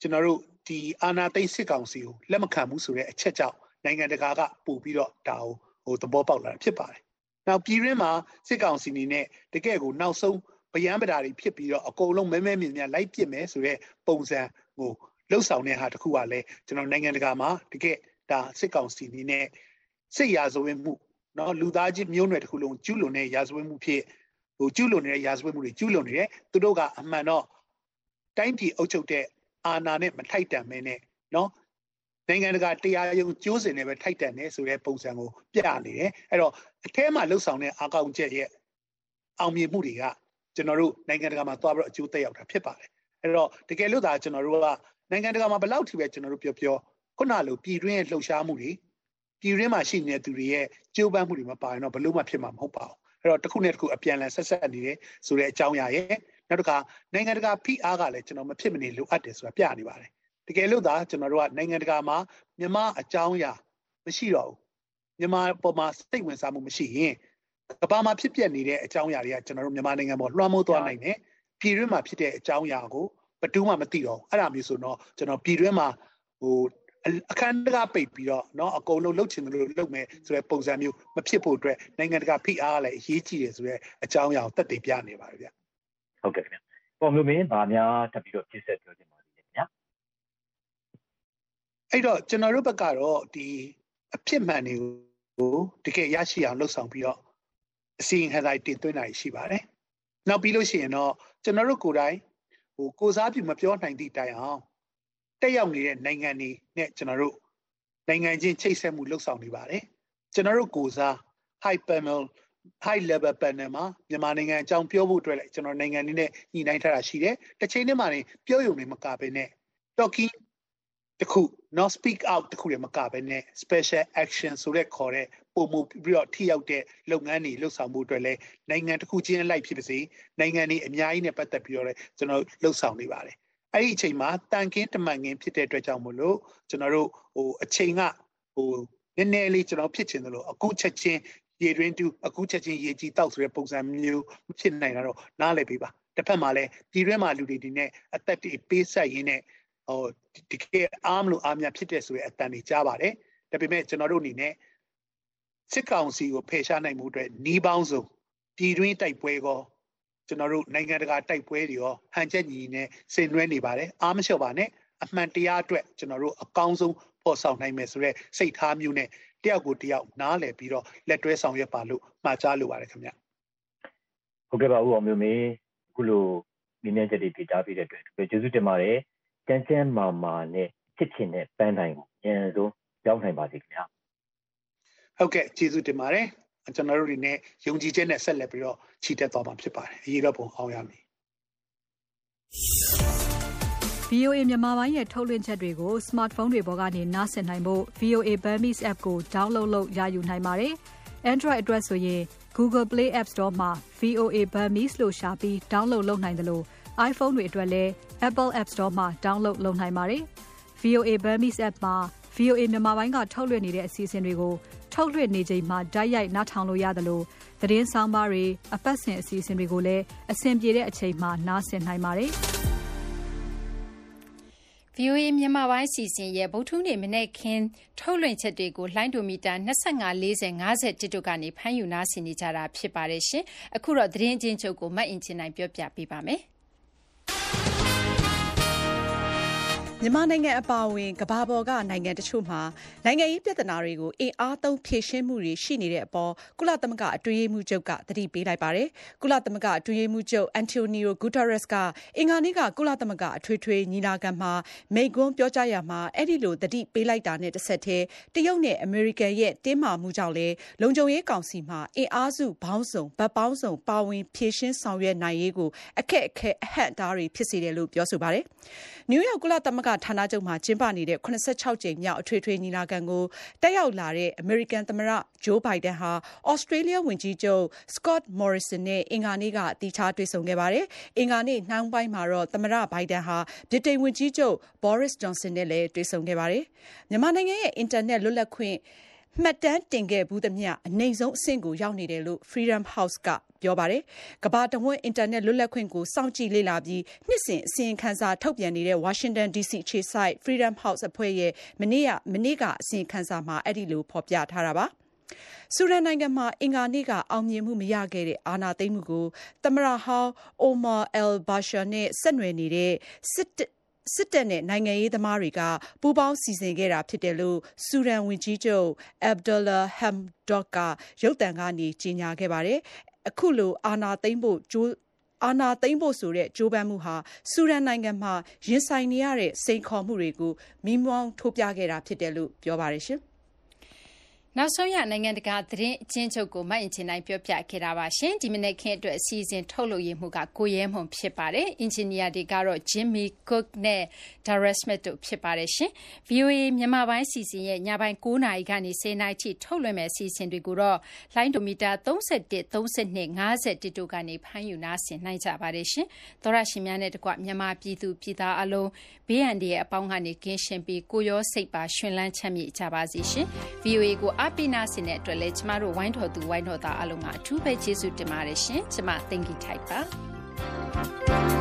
ကျွန်တော်တို့ဒီအာနာသိစစ်ကောင်စီကိုလက်မခံဘူးဆိုတဲ့အချက်ကြောင့်နိုင်ငံတကာကပို့ပြီးတော့ဒါကိုဟိုသဘောပေါက်လာတာဖြစ်ပါတယ်။ နောက်ပြည်ရင်းမှာစစ်ကောင်စီနေနဲ့တကယ်ကိုနောက်ဆုံးဗယံပဓာတွေဖြစ်ပြီးတော့အကုန်လုံးမဲမဲမြင်မြင်လိုက်ပစ်မယ်ဆိုတော့ပုံစံဟိုလှုပ်ဆောင်တဲ့ဟာတခုကလည်းကျွန်တော်နိုင်ငံတကာမှာတကယ်ဒါစစ်ကောင်စီနေနဲ့စစ်ရာဇဝတ်မှုနော်လူသားချင်းမျိုးနွယ်တစ်ခုလုံးကျူးလွန်တဲ့ရာဇဝတ်မှုဖြစ်ဟိုကျူးလွန်နေတဲ့ရာဇဝတ်မှုတွေကျူးလွန်နေတယ်သူတို့ကအမှန်တော့တိုင်းပြည်အုပ်ချုပ်တဲ့အာဏာနဲ့မထိုက်တန်မဲနဲ့နော် နိုင်ငံတကာတရားရုံးကျိုးစင်နဲ့ပဲထိုက်တန်တယ်ဆိုတဲ့ပုံစံကိုပြနေတယ်အဲ့တော့အထဲမှာလှုပ်ဆောင်တဲ့အာကောင်းချက်ရဲ့အောင်မြင်မှုတွေကကျွန်တော်တို့နိုင်ငံတကာမှာသွားပြီးတော့အကျိုးသက်ရောက်တာဖြစ်ပါတယ်အဲ့တော့တကယ်လို့သာကျွန်တော်တို့ကနိုင်ငံတကာမှာဘယ်လောက်ထိပဲကျွန်တော်တို့ပြောပြောခုနလိုပြည်တွင်းရဲ့လှုပ်ရှားမှုတွေပြည်တွင်းမှာရှိနေတဲ့သူတွေရဲ့ကြိုးပမ်းမှုတွေမပါရင်တော့ဘလို့မှဖြစ်မှာမဟုတ်ပါဘူးအဲ့တော့တစ်ခုနဲ့တစ်ခုအပြန်အလှန်ဆက်ဆက်နေတယ်ဆိုတဲ့အကြောင်းအရာရဲ့နောက်တစ်ခါနိုင်ငံတကာဖိအားကလည်းကျွန်တော်မဖြစ်မနေလိုအပ်တယ်ဆိုတာပြနေပါတယ် တကယ်လို့သာကျွန်တော်တို့ကနိုင်ငံတကာမှာမြန်မာအကြောင်းအရာမရှိတော့ဘူးမြန်မာပေါ်မှာစိတ်ဝင်စားမှုမရှိရင်ကမ္ဘာမှာဖြစ်ပျက်နေတဲ့အကြောင်းအရာတွေကကျွန်တော်တို့မြန်မာနိုင်ငံပေါ်လွှမ်းမိုးသွားနိုင်တယ်ပြည်တွင်းမှာဖြစ်တဲ့အကြောင်းအရာကိုဘယ်သူမှမသိတော့ဘူးအဲ့ဒါမျိုးဆိုတော့ကျွန်တော်ပြည်တွင်းမှာဟိုအခန်းတကာပိတ်ပြီးတော့เนาะအကုန်လုံးလှုပ်ချင်တယ်လို့လှုပ်မယ်ဆိုတဲ့ပုံစံမျိုးမဖြစ်ဖို့အတွက်နိုင်ငံတကာဖိအားကလည်းအရေးကြီးတယ်ဆိုတဲ့အကြောင်းအရာကိုတက်တည်ပြနေပါတယ်ဗျဟုတ်ကဲ့ခင်ဗျပေါ်မျိုးမင်းဗာများထပ်ပြီးတော့ဖြစ်ဆက်ပြောချင်ပါသေးတယ်ခင်ဗျ အဲ့တော့ကျွန်တော်တို့ဘက်ကတော့ဒီအဖြစ်မှန်တွေကိုတကယ်ရရှိအောင်လှုပ်ဆောင်ပြီးတော့အစီရင်ခံစာတင်သွင်းတာရှိပါတယ်နောက်ပြီးလို့ရှိရင်တော့ကျွန်တော်တို့ကိုယ်တိုင်ဟိုကိုစားပြုမပြောနိုင်သည့်တိုင်အောင်တက်ရောက်နေတဲ့နိုင်ငံတွေနဲ့ကျွန်တော်တို့နိုင်ငံချင်းချိတ်ဆက်မှုလှုပ်ဆောင်နေပါတယ်ကျွန်တော်တို့ကိုစား high panel high level panel မှာမြန်မာနိုင်ငံအကြောင်းပြောဖို့အတွက်လည်းကျွန်တော်နိုင်ငံတွေနဲ့ညှိနှိုင်းထားတာရှိတယ်တစ်ချိန်တည်းမှာနေပြောရုံနဲ့မကဘဲနဲ့ talking တခု not speak out တခုလည်းမကဘဲနဲ့ special action ဆိုတဲ့ခေါ်တဲ့ပုံမှုပြီးတော့ထိရောက်တဲ့လုပ်ငန်းတွေလှုပ်ဆောင်မှုအတွက်လည်းနိုင်ငံတစ်ခုချင်းအလိုက်ဖြစ်ပါစေနိုင်ငံတွေအများကြီးနဲ့ပတ်သက်ပြီးတော့လည်းကျွန်တော်လှုပ်ဆောင်နေပါတယ်အဲ့ဒီအချိန်မှာတန်ကင်းတမန်ကင်းဖြစ်တဲ့အတွက်ကြောင့်မို့လို့ကျွန်တော်တို့ဟိုအချိန်ကဟိုနည်းနည်းလေးကျွန်တော်ဖြစ်ချင်တယ်လို့အခုချက်ချင်းရေတွင်းတူအခုချက်ချင်းရေကြီးတောက်ဆိုတဲ့ပုံစံမျိုးဖြစ်နိုင်တာတော့နားလည်ပေးပါတစ်ဖက်မှာလည်းပြည်တွင်းမှာလူတွေဒီနဲ့အသက်တွေပေးဆက်ရင်းနဲ့ ဟိုဒီကအားမလို့အားများဖြစ်တဲ့ဆိုတဲ့အတန်တွေကြားပါတယ်ဒါပေမဲ့ကျွန်တော်တို့အနေနဲ့စစ်ကောင်စီကိုဖယ်ရှားနိုင်မှုအတွက်နှီးပေါင်းစုံပြည်တွင်းတိုက်ပွဲကောကျွန်တော်တို့နိုင်ငံတကာတိုက်ပွဲတွေရောဟန်ချက်ညီနဲ့ဆင်နွှဲနေပါတယ်အားမလျှော့ပါနဲ့အမှန်တရားအတွက်ကျွန်တော်တို့အကောင်းဆုံးပေါ်ဆောင်နိုင်မယ်ဆိုတော့စိတ်ထားမျိုးနဲ့တယောက်ကိုတယောက်နားလည်ပြီးတော့လက်တွဲဆောင်ရွက်ပါလို့မှာကြားလိုပါတယ်ခင်ဗျဟုတ်ကဲ့ပါဦးအောင်မျိုးမေအခုလိုမြင်မြင်ချက်တွေပြတာပြတဲ့အတွက်ကျေးဇူးတင်ပါတယ် ကျန်းကျန်းမာမာနဲ့ဖြစ်ချင်တဲ့ပန်းတိုင်းကိုအရင်ဆုံးရောက်နိုင်ပါစေခင်ဗျာဟုတ်ကဲ့ကျေးဇူးတင်ပါတယ်ကျွန်တော်တို့တွေနဲ့ယုံကြည်ချက်နဲ့ဆက်လက်ပြီးတော့ခြိတက်သွားမှာဖြစ်ပါတယ်အရေးတော့ပုံအောင်ရမည် VOA မြန်မာပိုင်းရဲ့ထုတ်လွှင့်ချက်တွေကို smartphone တွေပေါ်ကနေနားဆင်နိုင်ဖို့ VOA Burmese app ကို download လုပ်ရယူနိုင်ပါတယ်။ Android အတွက်ဆိုရင် Google Play App Store မှာ VOA Burmese လို့ရှာပြီး download လုပ်နိုင်တယ်လို့ iPhone တွေအတွက်လည်း Apple App Store မှာ download လုပ်နိုင်ပါတယ်။ VOA Burmese app မှာ VOA မြန်မာပိုင်းကထုတ်လွှင့်နေတဲ့အစီအစဉ်တွေကိုထုတ်လွှင့်နေချိန်မှာတိုက်ရိုက်နားထောင်လို့ရတယ်လို့သတင်းဆောင်ပါတွေအပတ်စဉ်အစီအစဉ်တွေကိုလည်းအဆင်ပြေတဲ့အချိန်မှာနားဆင်နိုင်ပါတယ်။ VOA မြန်မာပိုင်းစီစဉ်ရဲ့ဗုဒ္ဓနေ့မနေ့ခင်းထုတ်လွှင့်ချက်တွေကိုလိုင်းဒိုမီတာ25 40 50တို့ကနေဖမ်းယူနားဆင်နေကြတာဖြစ်ပါတယ်ရှင်။အခုတော့သတင်းချင်းချုပ်ကိုမတ်အင်ချင်နိုင်ပြောပြပေးပါမယ်။ မြန်မာနိုင်ငံအပါအဝင်ကမ္ဘာပေါ်ကနိုင်ငံတချို့မှာနိုင်ငံရေးပြဿနာတွေကိုအင်အားသုံးဖြေရှင်းမှုတွေရှိနေတဲ့အပေါ်ကုလသမဂ္ဂအတွင်းရေးမှူးချုပ်ကသတိပေးလိုက်ပါတယ်။ကုလသမဂ္ဂအတွင်းရေးမှူးချုပ် Antonio Guterres ကအင်္ဂါနေ့ကကုလသမဂ္ဂအထွေထွေညီလာခံမှာမိန့်ခွန်းပြောကြားရာမှာအဲဒီလိုသတိပေးလိုက်တာနဲ့တဆက်တည်းတရုတ်နဲ့အမေရိကန်ရဲ့တင်းမာမှုကြောင့်လည်းလုံခြုံရေးကောင်စီမှာအင်အားစုပေါင်းစုံဘက်ပေါင်းစုံပါဝင်ဖြေရှင်းဆောင်ရွက်နိုင်ရေးကိုအခက်အခဲအဟန့်အတားတွေဖြစ်စေတယ်လို့ပြောဆိုပါတယ်။နယူးယောက်ကုလသမဂ္ဂဌာနချုပ်မှာ ကျင်းပနေတဲ့ ၇၆ ကြိမ်မြောက် အထွေထွေညီလာခံကို တက်ရောက်လာတဲ့ အမေရိကန်သမ္မတ Joe Biden ဟာသြစတြေးလျဝန်ကြီးချုပ် Scott Morrison နဲ့ အင်္ဂါနေ့က သီးခြားတွေ့ဆုံခဲ့ပါတယ်။အင်္ဂါနေ့နှောင်းပိုင်းမှာတော့ သမ္မတ Biden ဟာ ဗြိတိန်ဝန်ကြီးချုပ် Boris Johnson နဲ့လည်း တွေ့ဆုံခဲ့ပါတယ်။မြန်မာနိုင်ငံရဲ့ အင်တာနက် လွတ်လပ်ခွင့် မှတ်တမ်းတင်ခဲ့ဖူးသမျှအနိမ့်ဆုံးအဆင့်ကိုရောက်နေတယ်လို့ Freedom House ကပြောပါတယ်။ကမ္ဘာတဝန်းအင်တာနက်လွတ်လပ်ခွင့်ကိုစောင့်ကြည့်လေ့လာပြီးနှစ်စဉ်အစီရင်ခံစာထုတ်ပြန်နေတဲ့ Washington DC အခြေစိုက် Freedom House အဖွဲ့ရဲ့မနေ့ကမနေ့ကအစီရင်ခံစာမှာအဲဒီလိုဖော်ပြထားတာပါ။ဆူဒန်နိုင်ငံမှာအင်္ဂါနေ့ကအောင်မြင်မှုမရခဲ့တဲ့အာဏာသိမ်းမှုကိုသမ္မတဟောင်း Omar al-Bashir နဲ့ဆက်နွယ်နေတဲ့စစ် စစ်တပ်နဲ့ နိုင်ငံရေးသမားတွေက ပူးပေါင်းစီစဉ်ခဲ့တာဖြစ်တယ်လို့ ဆူဒန်ဝန်ကြီးချုပ် Abdalla Hamdok က ရုပ်သံကနေ ကြေညာခဲ့ပါတယ် အခုလိုအာဏာသိမ်းဖို့ကြိုးအာဏာသိမ်းဖို့ဆိုတဲ့ ကြိုးပမ်းမှုဟာ ဆူဒန်နိုင်ငံမှာ ရင်ဆိုင်နေရတဲ့ စိန်ခေါ်မှုတွေကိုမိမောင်းထိုးပြခဲ့တာဖြစ်တယ်လို့ ပြောပါတယ်ရှင်။ နောက်ဆုံးရ နိုင်ငံတကာ သတင်းအကျဉ်းချုပ်ကို မအင်ချင်နိုင်ပြောပြခဲ့တာပါရှင်ဒီမနေ့ခင်းအတွက် အစီအစဉ် ထုတ်လုပ်ရမှုကကိုရဲမွန် ဖြစ်ပါတယ် အင်ဂျင်နီယာတွေကတော့ Jimmy Cook နဲ့ Dara Smith တို့ ဖြစ်ပါတယ်ရှင် VOA မြန်မာပိုင်းစီစဉ်ရဲ့ ညပိုင်း9နာရီကနေ10နာရီထိ ထုတ်လွှင့်မယ့် အစီအစဉ်တွေကိုတော့ လိုင်းဒိုမီတာ31 32 51တို့ကနေ ဖမ်းယူ နာဆင်နိုင်ကြပါတယ်ရှင်သောရရှင်များနဲ့တကွ မြန်မာပြည်သူ ပြည်သားအလုံး ဘေးအန္တရာယ်အပေါင်းကနေ ကင်းရှင်းပြီး ကိုရော စိတ်ပါရှင်လန်းချမ်းမြေ့ကြပါစေရှင် VOA ကိုအပိနာစင်တဲ့အတွက်လည်းကျမတို့ဝိုင်းတော်သူဝိုင်းတော်သားအလုံးကအထူးပဲကျေးဇူးတင်ပါတယ်ရှင်ကျမ thank you type ပါ